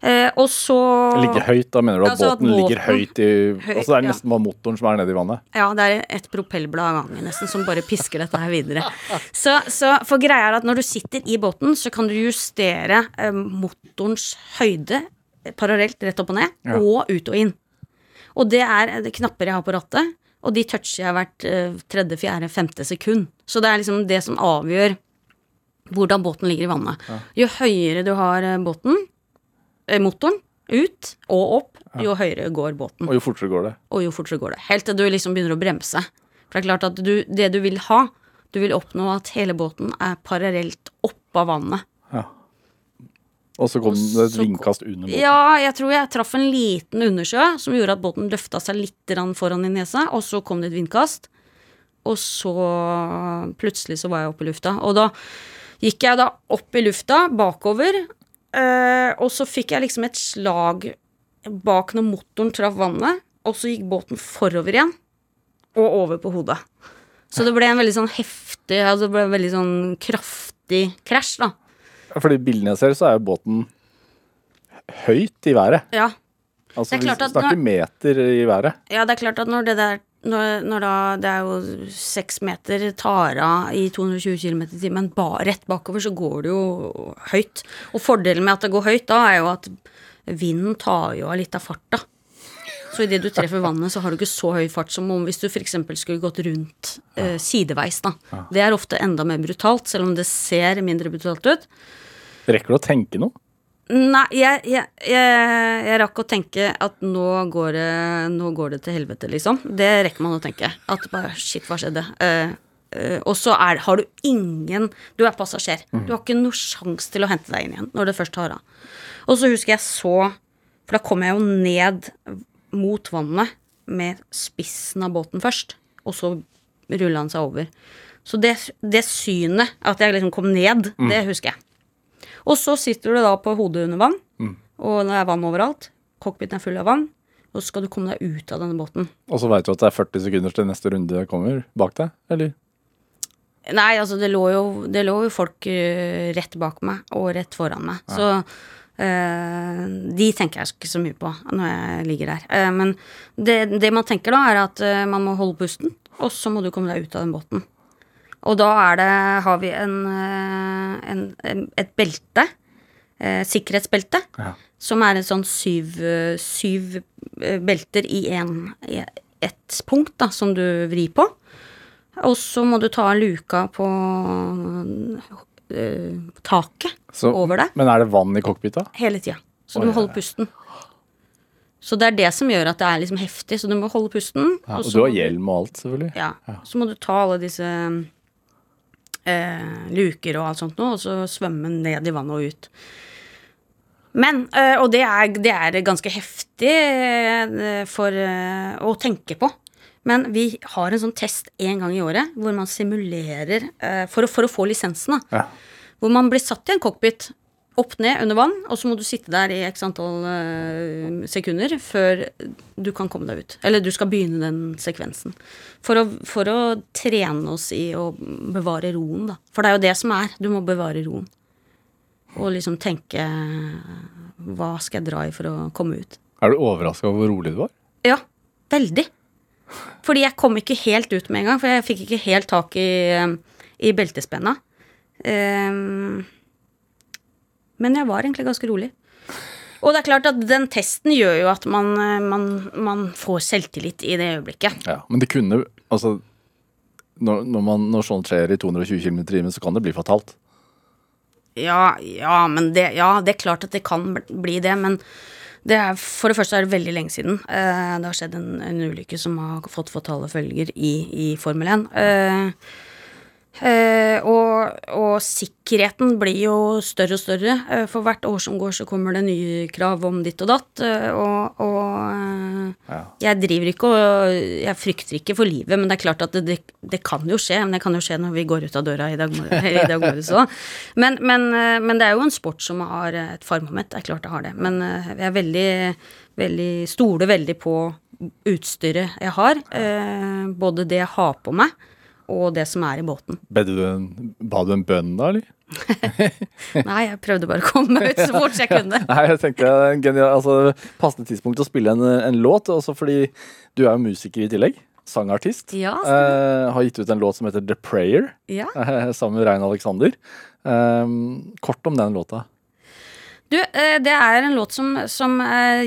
Eh, og så Ligge høyt, da mener du at Altså at båten ligger høyt i Høyt, Altså det er ja. nesten bare motoren som er nede i vannet? Ja, det er et propellblad av gangen nesten som bare pisker dette her videre. Så, så for greia er at når du sitter i båten, så kan du justere eh, motorens høyde eh, parallelt rett opp og ned, Ja. og ut og inn. Og det er eh, det knapper jeg har på rattet, og de toucher jeg hvert eh, tredje, fjerde, femte sekund. Så det er liksom det som avgjør hvordan båten ligger i vannet. Jo høyere du har eh, båten, motoren, ut og opp, jo høyere går båten Og jo fortere går det. og jo fortere går det. Helt til du liksom begynner å bremse. For det er klart at du, det du vil ha, du vil oppnå at hele båten er parallelt oppå vannet. Ja. Og så kom det et vindkast under båten. Ja, jeg tror jeg traff en liten undersjø som gjorde at båten løfta seg litt foran i nesa, og så kom det et vindkast. Og så plutselig så var jeg oppe i lufta. Og da gikk jeg da opp i lufta, bakover, eh, og så fikk jeg liksom et slag bak når motoren traff vannet, og så gikk båten forover igjen, og over på hodet. Så det ble en veldig sånn heftig, altså det ble en veldig sånn kraftig krasj, da. Fordi bildene jeg ser, så er jo båten høyt i været. Ja. Altså Det er vi snakker at snakker meter i været. Ja, det er klart at når det der når, når da det er jo seks meter tar av i 220 km i timen ba, rett bakover, så går det jo høyt. Og fordelen med at det går høyt da, er jo at vinden tar jo av litt av farta. Så idet du treffer vannet, så har du ikke så høy fart som om hvis du f.eks. skulle gått rundt eh, sideveis, da. Det er ofte enda mer brutalt, selv om det ser mindre brutalt ut. Rekker du å tenke noe? Nei, jeg, jeg, jeg, jeg rakk å tenke at nå går, det, nå går det til helvete, liksom. Det rekker man å tenke. At bare shit, hva skjedde? Uh, uh, og så er, har du ingen Du er passasjer. Du har ikke noe sjans til å hente deg inn igjen når det først tar av. Og så husker jeg så For da kom jeg jo ned mot vannet med spissen av båten først, og så rulla han seg over. Så det, det synet, at jeg liksom kom ned, det husker jeg. Og så sitter du da på hodet under vann, og det er vann overalt. Cockpiten er full av vann. Og så skal du komme deg ut av denne båten. Og så veit du at det er 40 sekunder til neste runde kommer bak deg? Eller? Nei, altså det lå jo, det lå jo folk eh, rett bak meg og rett foran meg. Så Uh, de tenker jeg ikke så mye på når jeg ligger der. Uh, men det, det man tenker da, er at uh, man må holde pusten, og så må du komme deg ut av den båten. Og da er det, har vi en, eh, en, et belte, eh, sikkerhetsbelte, Ja. som er en sånn syv, syv eh, belter i en, ett punkt da, som du vrir på. Og så må du ta luka på eh, taket Så- over deg Men er det vann i cockpita? hele tida. Så Oi, du må holde pusten. Så det er det som gjør at det er liksom heftig. Så du må holde pusten. Ja, og så du har hjelm og alt, selvfølgelig. Ja. Så må du ta alle disse eh, luker og alt sånt noe, og så svømme ned i vannet og ut. Men, eh, og det er, det er ganske heftig eh, for eh, å tenke på. Men vi har en sånn test en gang i året hvor man simulerer eh, for, å, for å få lisensen. da. Ja. Hvor man blir satt i en cockpit opp ned under vann, og så må du sitte der i x antall uh, sekunder før du kan komme deg ut. Eller du skal begynne den sekvensen. For å, for å trene oss i å bevare roen, da. For det er jo det som er. Du må bevare roen. Og liksom tenke Hva skal jeg dra i for å komme ut? Er du overraska over hvor rolig du var? Ja, veldig. Fordi jeg kom ikke helt ut med en gang, for jeg fikk ikke helt tak i, i beltespenna. Ehm, men jeg var egentlig ganske rolig. Og det er klart at den testen gjør jo at man, eh, man, man får selvtillit i det øyeblikket. Ja, men det kunne Altså, når, når, man, når sånt skjer i 220 km i timen, så kan det bli fatalt. Ja, ja, men det, ja, det er klart at det kan bli det, men det er, for det første er det veldig lenge siden. Eh, det har skjedd en, en ulykke som har fått fatale følger i, i Formel 1. Eh, eh, og, og sikkerheten blir jo større og større. Eh, for hvert år som går, så kommer det nye krav om ditt og datt. Eh, og og eh, Ja. jeg driver ikke og Jeg frykter ikke for livet, men det er klart at det, det, det kan jo skje. Men det kan jo skje når vi går ut av døra i dag, i dag morges òg. Men, men, men det er jo en sport som har et farmoment. Det er klart det har det. Men jeg er veldig, veldig stoler veldig på utstyret jeg har. eh, Både det jeg har på meg, og det som er i båten. Ba du en, ba du en bønn da, eller? Nei, jeg prøvde bare å komme meg ut så fort jeg kunne. Nei, jeg tenkte genial, altså, passende tidspunkt å spille en, en låt, også fordi du er jo musiker i tillegg. Sangartist. Ja, Eh, har gitt ut en låt som heter The Prayer, Ja. eh, sammen med Rein Alexander. Eh, kort om den låta. Du, eh, det er en låt som, som eh,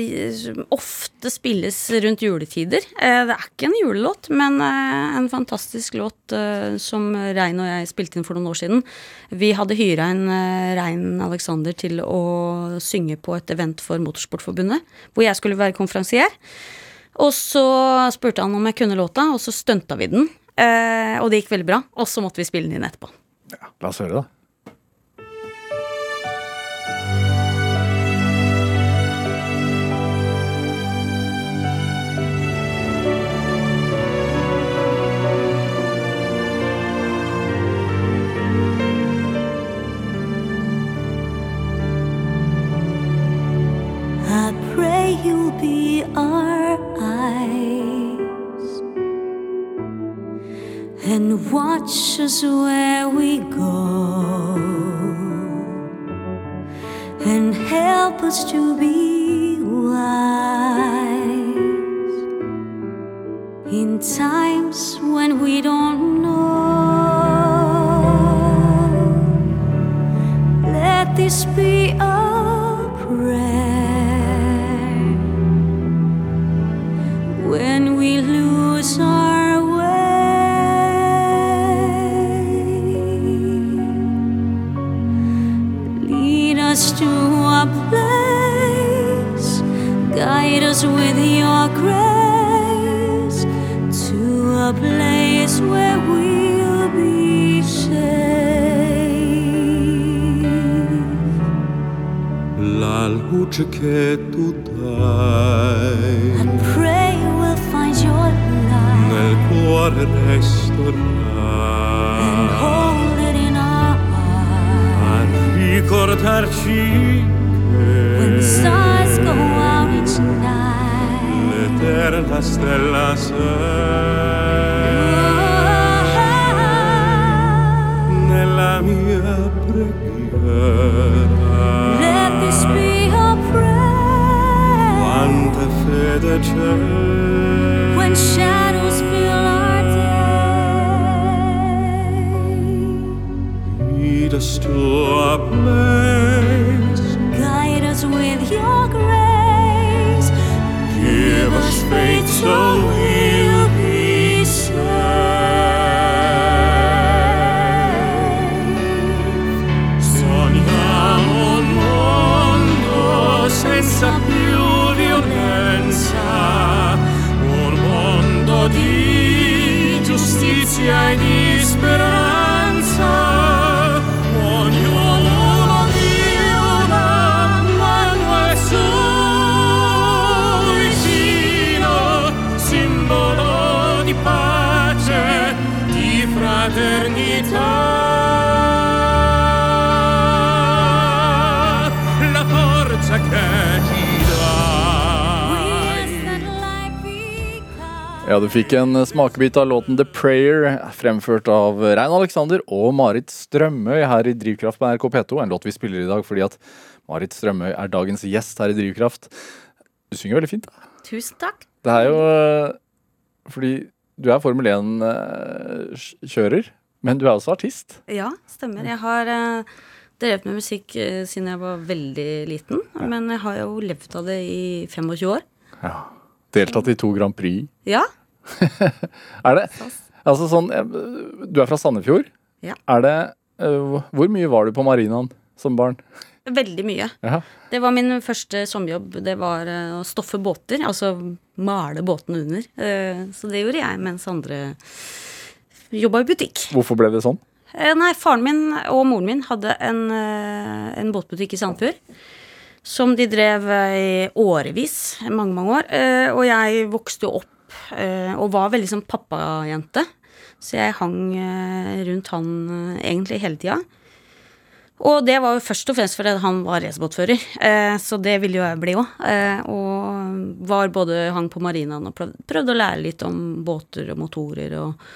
ofte spilles rundt juletider. Eh, Det er ikke en julelåt, men en fantastisk låt som Rein og jeg spilte inn for noen år siden. Vi hadde hyra en Rein Alexander til å synge på et event for Motorsportforbundet, hvor jeg skulle være konferansier. Og så spurte han om jeg kunne låta, og så stunta vi den. og det gikk veldig bra. Og så måtte vi spille den inn etterpå. Ja, la oss høre, da. Our eyes and watch us where we go and help us to be wise in times when we don't know. Let this be di giustizia e di speranza. Ja, du fikk en smakebit av låten The Prayer, fremført av Rein Alexander og Marit Strømøy her i Drivkraft på NRK P2. En låt vi spiller i dag fordi at Marit Strømøy er dagens gjest her i Drivkraft. Du synger veldig fint. da. Tusen takk. Det er jo øh, fordi du er Formel 1-kjører, men du er også artist. Ja, stemmer. Jeg har eh, drevet med musikk eh, siden jeg var veldig liten. Men jeg har jo levd av det i 25 år. Ja. Deltatt i to Grand Prix. Ja. Er det Altså sånn eh, Du er fra Sandefjord. Ja. Er det øh, Hvor mye var du på marinaen som barn? Veldig mye. Ja. Det var min første sommerjobb. Det var eh, å stoffe båter. Altså male båtene under. Eh, Så det gjorde jeg mens andre jobba i butikk. Hvorfor ble det sånn? Eh, Nei, faren min og moren min hadde en, eh, en båtbutikk i Sandefjord. Som de drev eh, i årevis, mange, mange år. Eh, Og jeg vokste opp eh, og var veldig sånn pappajente. Så jeg hang rundt han egentlig hele tida. Og det var jo først og fremst fordi han var racerbåtfører, så det ville jo jeg bli òg. Og var både hang på marinaen og prøvde å lære litt om båter og motorer og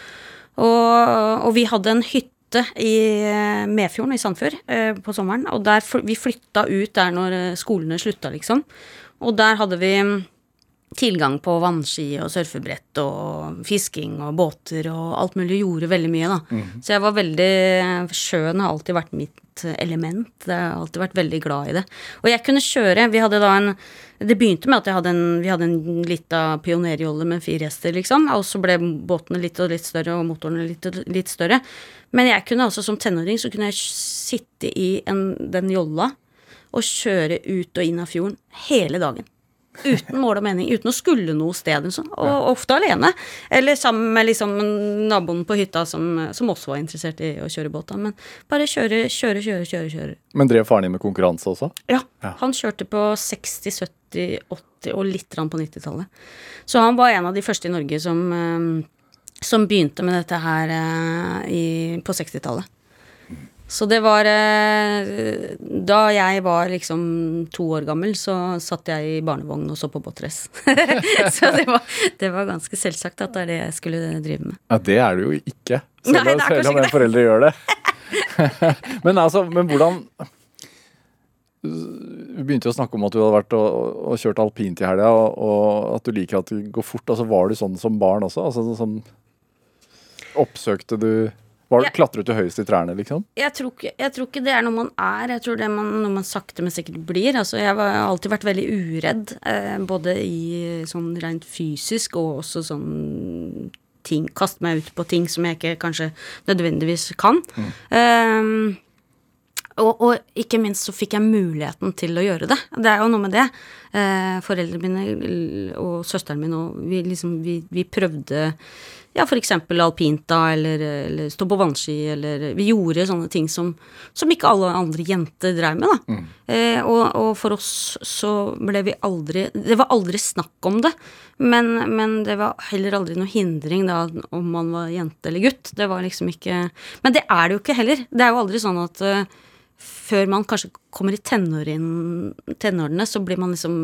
og, og vi hadde en hytte i eh, Medfjorden i Sandfjord eh, på sommeren. Og der, vi flytta ut der når eh, skolene slutta, liksom. Og der hadde vi mm, tilgang på vannski og surfebrett og fisking og båter og alt mulig. Gjorde veldig mye, da. Så jeg var veldig Sjøen har alltid vært mitt element. Jeg har alltid vært veldig glad i det. Og jeg kunne kjøre. Vi hadde da en Det begynte med at jeg hadde en, vi hadde en lita pionerjolle med fire hester, liksom. Og så ble båtene litt og litt større, og motorene litt og litt større. Men jeg kunne altså som tenåring så kunne jeg sitte i en, den jolla og kjøre ut og inn av fjorden hele dagen. Uten mål og mening, uten å skulle noe sted. Sånn. Og ofte alene. Eller sammen med liksom naboen på hytta som, som også var interessert i å kjøre båt. Men bare kjøre, kjøre, kjøre, kjøre. kjøre. Men drev faren din med konkurranse også? Ja, Ja. han kjørte på 60, 70, 80 og litt på 90-tallet. Så han var en av de første i Norge som, eh, som begynte med dette her eh, i, på 60-tallet. Så det var eh, Da jeg var liksom to år gammel, så satt jeg i barnevogn og så på båtrace. så det var, det var ganske selvsagt at det er det jeg skulle drive med. Ja, det er det jo ikke. Selv, Nei, det selv om en foreldre gjør det. men altså, men hvordan Vi begynte jo å snakke om at du hadde vært og, og kjørt alpint i helga, og, og at du liker at det går fort. Altså, Var du sånn som barn også? Altså, sånn, oppsøkte du var, Ja. Klatret du høyest i trærne, liksom? jeg tror, ikke, jeg tror ikke det er noe man er, jeg tror det er noe man sakte, men sikkert blir. Altså, jeg har alltid vært veldig uredd, eh, både i sånn rent fysisk og også sånn ting Kaste meg ut på ting som jeg ikke kanskje nødvendigvis kan. Eh, og, og ikke minst så fikk jeg muligheten til å gjøre det. Det er jo noe med det. Eh, foreldrene mine og søsteren min og vi liksom vi, vi prøvde ja, eksempel alpint da, eller, eller stå på vannski, eller Vi gjorde sånne ting som, som ikke alle andre jenter drev med, da. Eh, og, og for oss så ble vi aldri Det var aldri snakk om det, men, men det var heller aldri noe hindring da om man var jente eller gutt. Det var liksom ikke Men det er det jo ikke heller. Det er jo aldri sånn at uh, før man kanskje kommer i tenåren, tenårene, så blir man liksom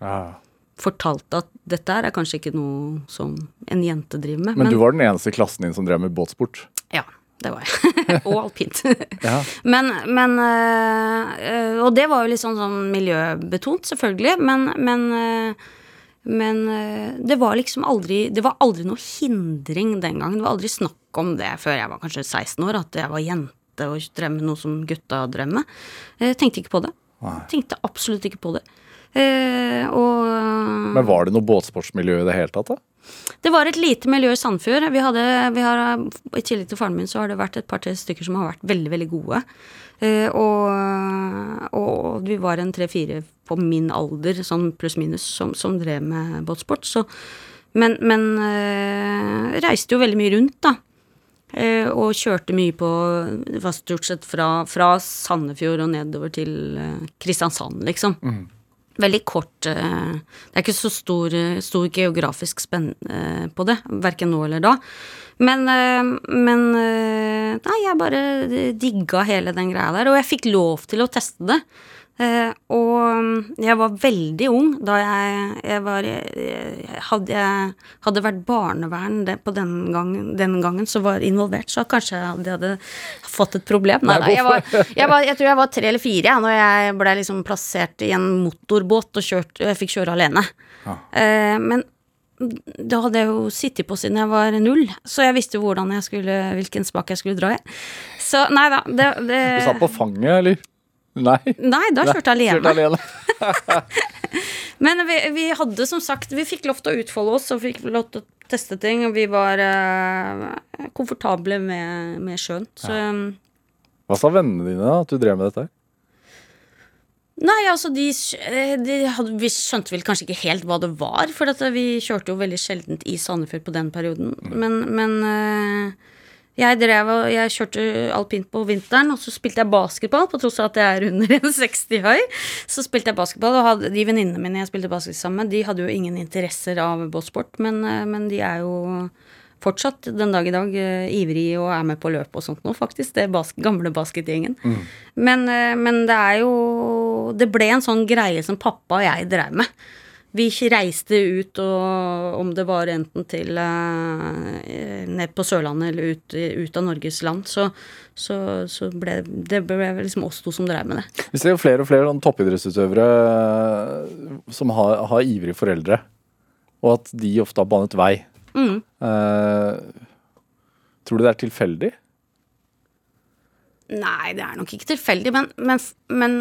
Ja. Fortalt at dette er kanskje ikke noe som en jente driver med. Men, du var den eneste i klassen din som drev med båtsport? Ja, det var jeg. og alpint. Ja. men, men øh, Og det var jo litt sånn, sånn miljøbetont, selvfølgelig, men, men øh, men øh, det var liksom aldri Det var aldri noe hindring den gangen. Det var aldri snakk om det før jeg var kanskje 16 år, at jeg var jente og drev med noe som gutta drev med. Jeg tenkte ikke på det. Nei. Tenkte absolutt ikke på det. Eh, og Men var det noe båtsportsmiljø i det hele tatt, da? det var et lite miljø i Sandfjord. Vi hadde, vi har, I tillegg til faren min så har det vært et par-tre stykker som har vært veldig, veldig gode. Eh, og, og vi var en tre-fire på min alder, sånn pluss-minus, som, som drev med båtsport. Så, men men eh, reiste jo veldig mye rundt, da. Eh, og kjørte mye på Det var stort sett fra, fra Sandefjord og nedover til eh, Kristiansand, liksom. Veldig kort eh, Det er ikke så stor, eh, stor geografisk spenn eh, på det, verken nå eller da. Men, men Nei, jeg bare digga hele den greia der, og jeg fikk lov til å teste det. Eh, og jeg var veldig ung da jeg, jeg var jeg, Hadde jeg hadde vært barnevern det, på den gangen, den gangen som var involvert, så kanskje jeg hadde, fått et problem. Nei, Nei, jeg, var, jeg, var, jeg tror jeg var tre eller fire ja, når jeg ble liksom plassert i en motorbåt og kjørt, jeg fikk kjøre alene. Ja. Eh, men da hadde jeg jo sittet på siden jeg var null, så jeg visste jo hvordan jeg skulle, hvilken spak jeg skulle dra i. Så nei da, det, det Du satt på fanget, eller? Nei. Nei, da kjørte jeg alene. Alene. Men vi, vi hadde som sagt Vi fikk lov til å utfolde oss og fikk lov til å teste ting, og vi var uh, komfortable med, med sjøen. Så ja. Hva sa vennene dine da, at du drev med dette? Nei, altså de, de hadde, Vi skjønte vel kanskje ikke helt hva det var, for vi kjørte jo veldig sjeldent i Sandefjord på den perioden. Men, men eh, jeg drev jeg kjørte alpint på vinteren, og så spilte jeg basketball, på tross av at jeg er under 1,60 høy. Så spilte jeg basketball, og hadde, de venninnene mine jeg spilte basket sammen med, de hadde jo ingen interesser av båtsport, men, eh, men de er jo fortsatt den dag i dag eh, ivrig og er med på løp og sånt nå, faktisk. Det bas gamle basketgjengen. Men, eh, men det er jo Det ble en sånn greie som pappa og jeg drev med. Vi reiste ut, og om det var enten til eh, ned på Sørlandet eller ut, ut av Norges land, så, så, så ble det ble liksom oss to som drev med det. Vi ser jo flere og flere sånn toppidrettsutøvere eh, som har, har ivrige foreldre, og at de ofte har banet vei. Mm. Eh, tror du det er tilfeldig? Nei, det er nok ikke tilfeldig, men, men, men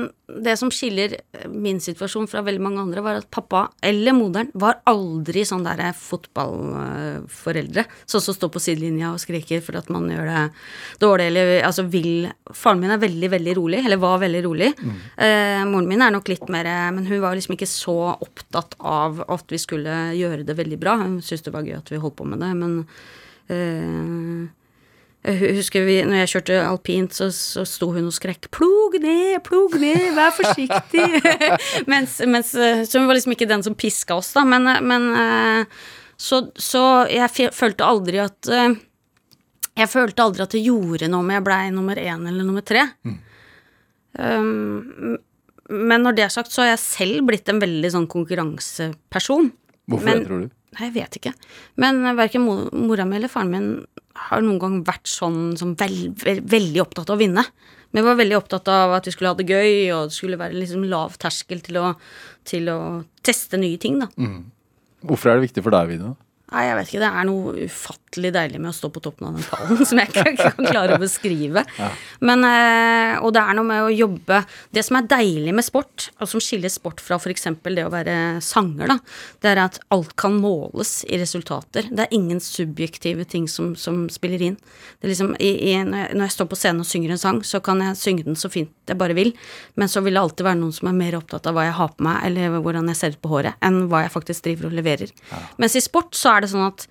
det som skiller eh, min situasjon fra veldig mange andre, var at pappa eller moderen var aldri sånn der fotballforeldre. Sånn som står på sidelinja og skriker for at man gjør det dårlig eller altså vil Faren min er veldig, veldig rolig, eller var veldig rolig. Mm. Eh, moren min er nok litt mer Men hun var liksom ikke så opptatt av at vi skulle gjøre det veldig bra. Hun syntes det var gøy at vi holdt på med det, men eh, jeg husker vi, når jeg kjørte alpint, så, så sto hun og skrek 'plog ned, plog ned, vær forsiktig'. mens, mens, så hun var liksom ikke den som piska oss, da, men, men så, så, jeg følte aldri at Jeg følte aldri at det gjorde noe om jeg blei nummer én eller nummer tre. Mm. Um, men når det er sagt, så har jeg selv blitt en veldig sånn konkurranseperson. Hvorfor men, det, tror du? Nei, jeg vet ikke. Men verken mora mi eller faren min har noen gang vært sånn som veld, veld, veldig opptatt av å vinne. Vi var veldig opptatt av at vi skulle ha det gøy, og det skulle være liksom lav terskel til å, til å teste nye ting, da. Mm. Hvorfor er det viktig for deg vinne? Nei, jeg vet ikke. Det er noe ufattelig deilig med å stå på toppen av den pallen som jeg ikke kan klare å beskrive. Ja. Men, eh, og det er noe med å jobbe Det som er deilig med sport, og som skiller sport fra f.eks. det å være sanger, da, det er at alt kan måles i resultater. Det er ingen subjektive ting som, som spiller inn. Det er liksom, i, i, når jeg står på scenen og synger en sang, så kan jeg synge den så fint jeg bare vil, men så vil det alltid være noen som er mer opptatt av hva jeg har på meg, eller hvordan jeg ser ut på håret, enn hva jeg faktisk driver og leverer. Ja. Mens i sport så er det sånn at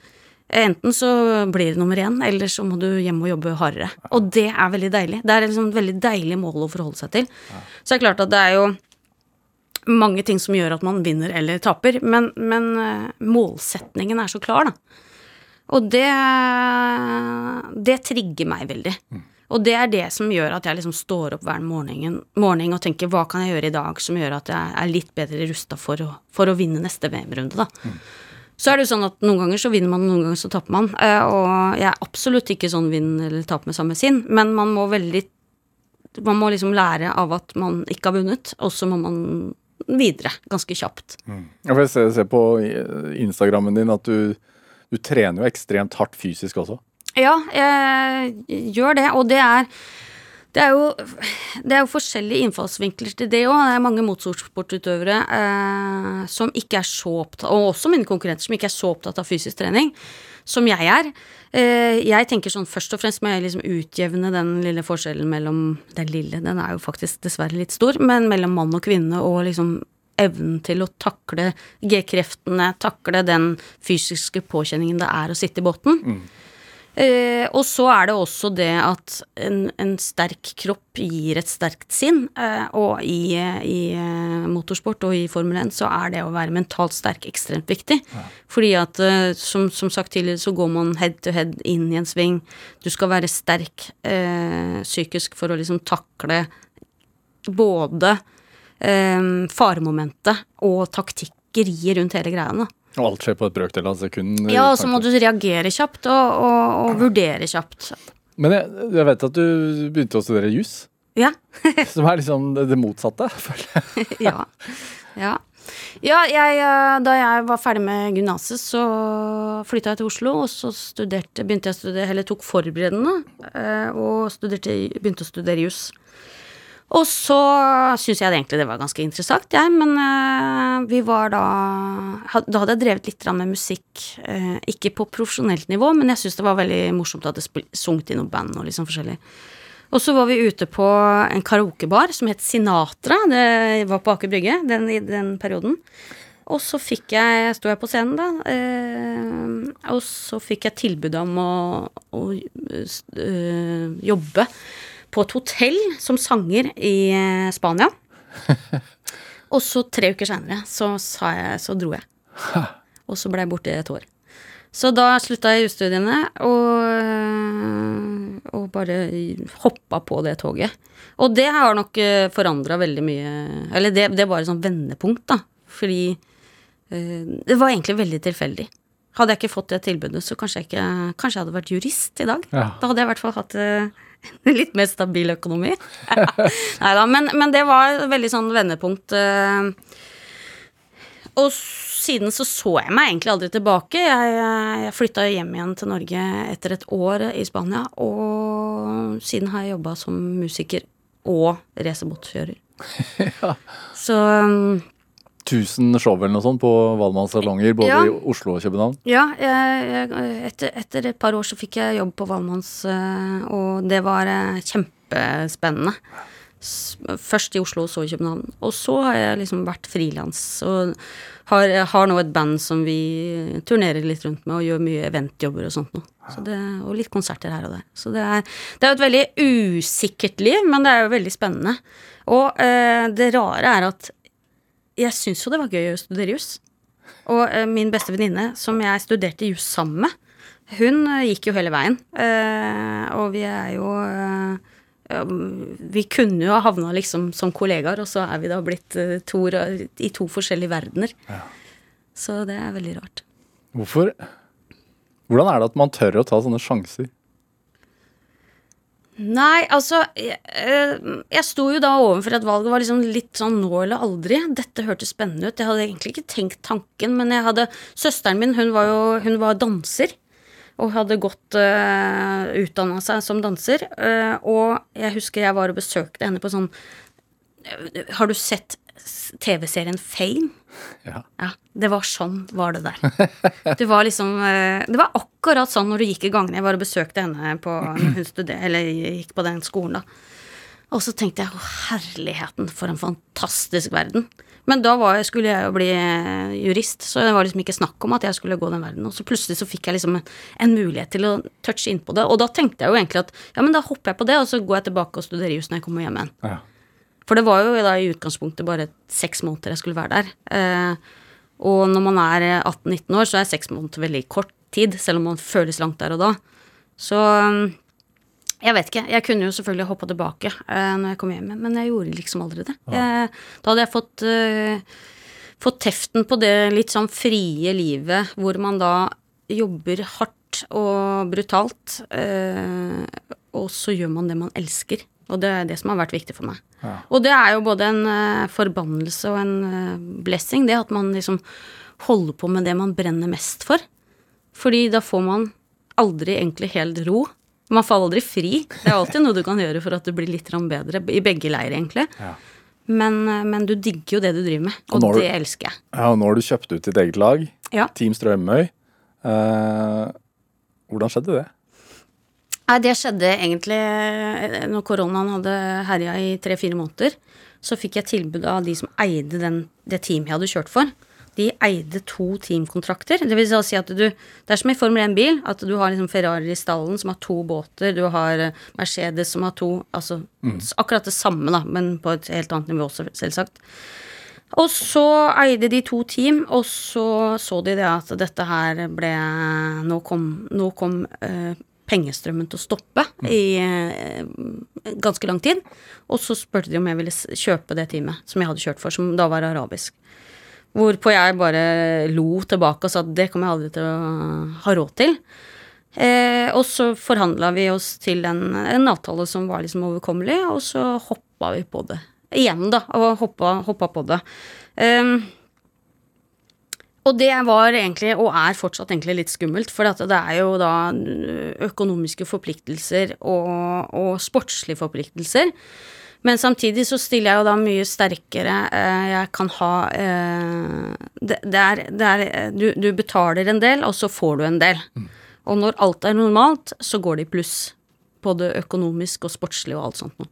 enten så blir det nummer én, eller så må du hjem og jobbe hardere. Og det er veldig deilig. Det er liksom et veldig deilig mål å forholde seg til. Så det er klart at det er jo mange ting som gjør at man vinner eller taper, men, men uh, målsetningen er så klar, da. Og det, det trigger meg veldig. Mm. Og det er det som gjør at jeg liksom står opp hver morgen, morgen, og tenker hva kan jeg gjøre i dag som gjør at jeg er litt bedre rusta for, for, å vinne neste VM-runde, da. Så er det jo sånn at noen ganger så vinner man, noen ganger så taper man. Eh, og jeg er absolutt ikke sånn vinn eller tap med samme sinn, men man må veldig Man må liksom lære av at man ikke har vunnet, og så må man videre ganske kjapt. Mm. Jeg ser, ser på Instagrammen din at du, du trener jo ekstremt hardt fysisk også. Ja, jeg gjør det, og det er det er, jo, det er jo forskjellige innfallsvinkler til det òg. Det er mange motorsportutøvere eh, som ikke er så opptatt Og også mine konkurrenter som ikke er så opptatt av fysisk trening som jeg er. Eh, jeg tenker sånn først og fremst må jeg liksom utjevne den lille forskjellen mellom Den lille, den er jo faktisk dessverre litt stor, men mellom mann og kvinne og liksom evnen til å takle G-kreftene, takle den fysiske påkjenningen det er å sitte i båten. Mm. Eh, og så er det også det at en, en sterk kropp gir et sterkt sinn. Eh, og i, i, eh, motorsport og i Formel 1 så er det å være mentalt sterk ekstremt viktig. Ja. Fordi at eh, som, som, sagt tidligere så går man head to head inn i en sving. Du skal være sterk eh, psykisk for å liksom takle både eh, faremomentet og taktikkeriet rundt hele greia. da. Og alt skjer på et brøkdel av sekund? Ja, og så må du reagere kjapt og, og, og vurdere kjapt. Men jeg, jeg, vet at du begynte å studere jus? Ja. som er liksom det, motsatte, føler jeg. ja. ja. Ja, jeg, eh, da jeg var ferdig med gymnaset, så flytta jeg til Oslo, og så studerte, begynte jeg å studere, eller tok forberedende, eh, og studerte, begynte å studere juss. Og så syns jeg egentlig det var ganske interessant, jeg, men uh, vi var da Da hadde jeg drevet litt med musikk, uh, ikke på profesjonelt nivå, men jeg syns det var veldig morsomt at det sunget i noe band og liksom forskjellig. Og så var vi ute på en karaokebar som het Sinatra, det var på Aker Brygge i den perioden. Og så fikk jeg Sto jeg på scenen, da. Uh, og så fikk jeg tilbud om å, å jobbe på et hotell som sanger i eh, Spania. Og så tre uker seinere så, så dro jeg. Og så ble jeg borte et år. Så da slutta jeg jusstudiene og, eh, og bare hoppa på det toget. Og det har nok eh, forandra veldig mye Eller det, det var et sånt vendepunkt, da. Fordi det var egentlig veldig tilfeldig. Hadde jeg ikke fått det tilbudet, så kanskje jeg, ikke, kanskje jeg hadde vært jurist i dag. Ja. Da hadde jeg i hvert fall hatt Litt mer stabil økonomi. Nei da, men, men, det var veldig sånn vendepunkt. Eh. Og siden så så jeg meg egentlig aldri tilbake. Jeg, jeg flytta hjem igjen til Norge etter et år i Spania, og siden har jeg jobba som musiker og racerbåtkjører. Så um, 1000 show eller noe sånt på Valmanns salonger, både Ja. i Oslo og København. ja, jeg, etter, etter et par år så fikk jeg jobb på Valmanns, eh, og det var eh, kjempespennende. Først i Oslo, så i København. Og så har jeg liksom vært frilans og har, har nå et band som vi turnerer litt rundt med og gjør mye eventjobber og sånt noe. Så det, og litt konserter her og der. Så det er, det er jo et veldig usikkert liv, men det er jo veldig spennende. Og eh, det rare er at jeg syns jo det var gøy å studere juss. Og eh, min beste venninne, som jeg studerte juss sammen med, hun eh, gikk jo hele veien. Eh, og vi er jo eh, Vi kunne jo ha havna liksom som kollegaer, og så er vi da blitt eh, to, i to forskjellige verdener. Så det er veldig rart. Hvorfor? Hvordan er det at man tør å ta sånne sjanser? Nei, altså Jeg, eh, jeg sto jo da overfor at valget var liksom litt sånn nå eller aldri. Dette hørtes spennende ut. Jeg hadde egentlig ikke tenkt tanken, men jeg hadde Søsteren min, hun var jo hun var danser. Og hadde godt uh, utdanna seg som danser. Uh, og jeg husker jeg var og besøkte henne på sånn eh, Har du sett TV-serien Fame? Ja. Ja, det var sånn var det der. Det var liksom eh, Det var akkurat sånn når du gikk i gangene. Jeg var og besøkte henne på hun studer, eller gikk på den skolen, da. Og så tenkte jeg å herligheten, for en fantastisk verden. Men da var jeg, skulle jeg jo bli eh, jurist, så det var liksom ikke snakk om at jeg skulle gå den verden. Og så plutselig så fikk jeg liksom en, en mulighet til å touche innpå det. Og da tenkte jeg jo egentlig at ja, men da hopper jeg på det, og så går jeg tilbake og studerer jus når jeg kommer hjem igjen. Ja. For det var jo da i utgangspunktet bare seks måneder jeg skulle være der. Eh, og når man er 18-19 år, så er seks måneder veldig kort tid, selv om man føles langt der og da. Så um, jeg vet ikke. Jeg kunne jo selvfølgelig hoppa tilbake eh, når jeg kom hjem, men jeg gjorde liksom aldri det. Eh, da hadde jeg fått, eh, fått teften på det litt sånn frie livet hvor man da jobber hardt og brutalt, eh, og så gjør man det man elsker. Og det er det som har vært viktig for meg. Og det er jo både en uh, forbannelse og en uh, blessing, det at man liksom holder på med det man brenner mest for. Fordi da får man aldri egentlig helt ro. Man faller aldri fri. Det er alltid noe du kan gjøre for at det blir litt bedre, i begge leirer, egentlig. Ja. Men, eh, men du digger jo det du driver med, Og og, det du- elsker jeg. Ja, og nå har du kjøpt ut ditt eget lag, Ja. Team Strømøy. Uh, hvordan skjedde det? Nei, det skjedde egentlig eh, når koronaen hadde herja i tre-fire måneder. Så fikk jeg tilbud av de som eide den, det teamet jeg hadde kjørt for. De eide to teamkontrakter. Det vil si at du Det er som i Formel 1-bil. At du har liksom Ferrari i stallen som har to båter. Du har eh, Mercedes som har to Altså mm. akkurat det samme, da, men på et helt annet nivå, også, selvsagt. Og så eide de to team, og så så de det at dette her ble Nå kom, nå kom eh, pengestrømmen til å stoppe i eh, ganske lang tid. Og så spurte de om jeg ville kjøpe det teamet som jeg hadde kjørt for, som da var arabisk. Hvorpå jeg bare lo tilbake og sa at det kommer jeg aldri til å ha råd til. Eh, og så forhandla vi oss til en, en avtale som var liksom overkommelig, og så hoppa vi på det. Igjen, da, og hoppa, hoppa på det. Ehm, og det var egentlig, og er fortsatt egentlig litt skummelt, for at det er jo da økonomiske forpliktelser og, og sportslige forpliktelser. Men samtidig så stiller jeg jo da mye sterkere. eh, Jeg kan ha eh, det, det er, det er du, du betaler en del, og så får du en del. Og når alt er normalt, så går det i pluss. Både økonomisk og sportslig og alt sånt noe.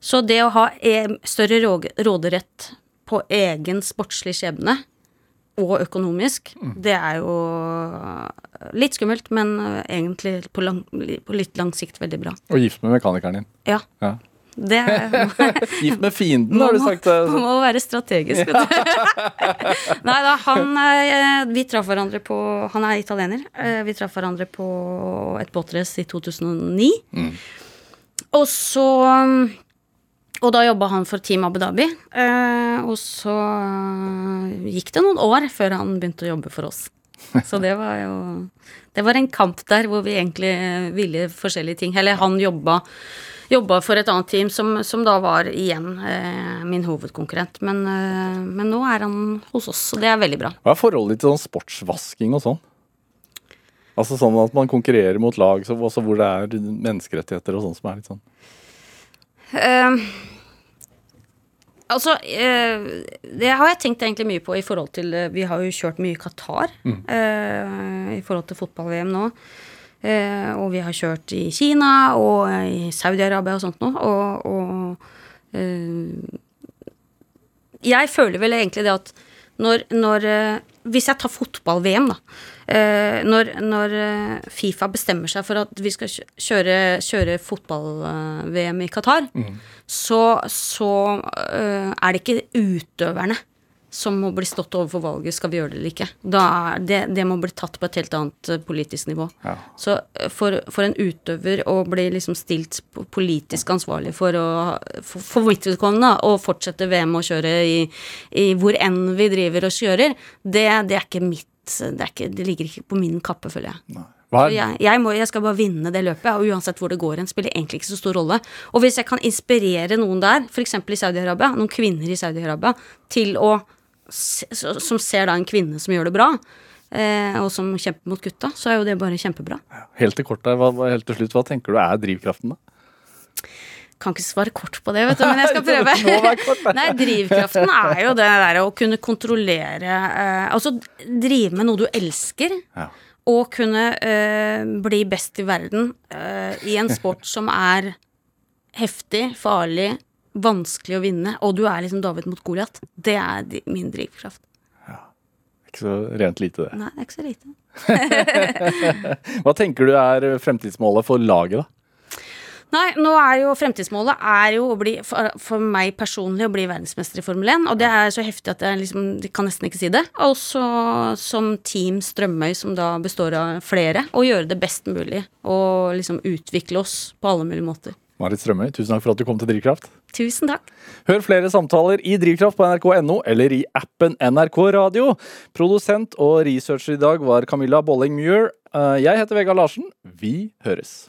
Så det å ha e større råderett på egen sportslig skjebne og økonomisk, det er jo litt skummelt, men eh, egentlig på, lang, på litt lang sikt veldig bra. Og gift med mekanikeren din. Ja. Ja. Det Gift med fienden, har du sagt. Man eh, må være strategisk, vet du. Nei da, han eh, Vi traff hverandre på Han er italiener. Eh, Vi traff hverandre på et båtrace i 2009. Og så um, Og da jobba han for Team Abu Dhabi. eh, Og så eh, gikk det noen år før han begynte å jobbe for oss. Så det var jo Det var en kamp der hvor vi egentlig ville forskjellige ting. Eller han jobba, jobba for et annet team som, som da var igjen eh, min hovedkonkurrent. Men, eh, men nå er han hos oss, og det er veldig bra. Hva er forholdet ditt til sånn sportsvasking og sånn? Altså sånn at man konkurrerer mot lag så, også hvor det er menneskerettigheter og sånn som er litt sånn Eh, altså, eh, det har jeg tenkt egentlig mye på i forhold til eh, Vi har jo kjørt mye i Qatar eh, i forhold til fotball-VM nå. Og vi har kjørt i Kina og i Saudi-Arabia og sånt noe. Og, og jeg føler vel egentlig det at når, når Hvis jeg tar fotball-VM, da. Eh, når, når eh, Fifa bestemmer seg for at vi skal kjøre, kjøre fotball-VM i Qatar, så, så eh, er det ikke utøverne som må bli stått overfor valget, skal vi gjøre det eller ikke. Da det, det må bli tatt på et helt annet politisk nivå. Ja. Så for, for en utøver å bli liksom stilt politisk ansvarlig for å for, for mitt vedkommende å fortsette VM og kjøre i, i hvor enn vi driver og kjører, det, det er ikke mitt det, er ikke, det ligger ikke på min kappe, føler jeg. Nei. Jeg, jeg, må, jeg skal bare vinne det løpet, og uansett hvor det går hen, spiller egentlig ikke så stor rolle. Og hvis jeg kan inspirere noen der, f.eks. i Saudi-Arabia, noen kvinner i Saudi-Arabia, til å se, som ser da en kvinne som gjør det bra, eh, og som kjemper mot gutta, så er jo det bare kjempebra. helt til kort der, hva- helt til slutt, hva tenker du er drivkraften, da? Kan ikke svare kort på det, vet du, men jeg skal prøve. Kort. Nei, drivkraften er jo det der å kunne kontrollere eh, Altså drive med noe du elsker. Ja. Og kunne eh, bli best i verden eh, i en sport som er heftig, farlig, vanskelig å vinne, og du er liksom David mot Goliat. Det er min drivkraft. Ikke så rent lite, det. Nei, ikke så lite. Hva tenker du er fremtidsmålet for laget, da? Nei, nå er jo fremtidsmålet er jo å bli, for, for meg personlig, å bli verdensmester i Formel 1. Og det er så heftig at jeg liksom, de kan nesten ikke si det. Og så som Team Strømøy, som da består av flere, å gjøre det best mulig. Og liksom utvikle oss på alle mulige måter. Marit Strømøy, tusen takk for at du kom til Drivkraft. Tusen takk. Hør flere samtaler i Drivkraft på nrk.no eller i appen NRK Radio. Produsent og researcher i dag var Camilla Bolling Muir. Eh, Jeg heter Vegard Larsen. Vi høres.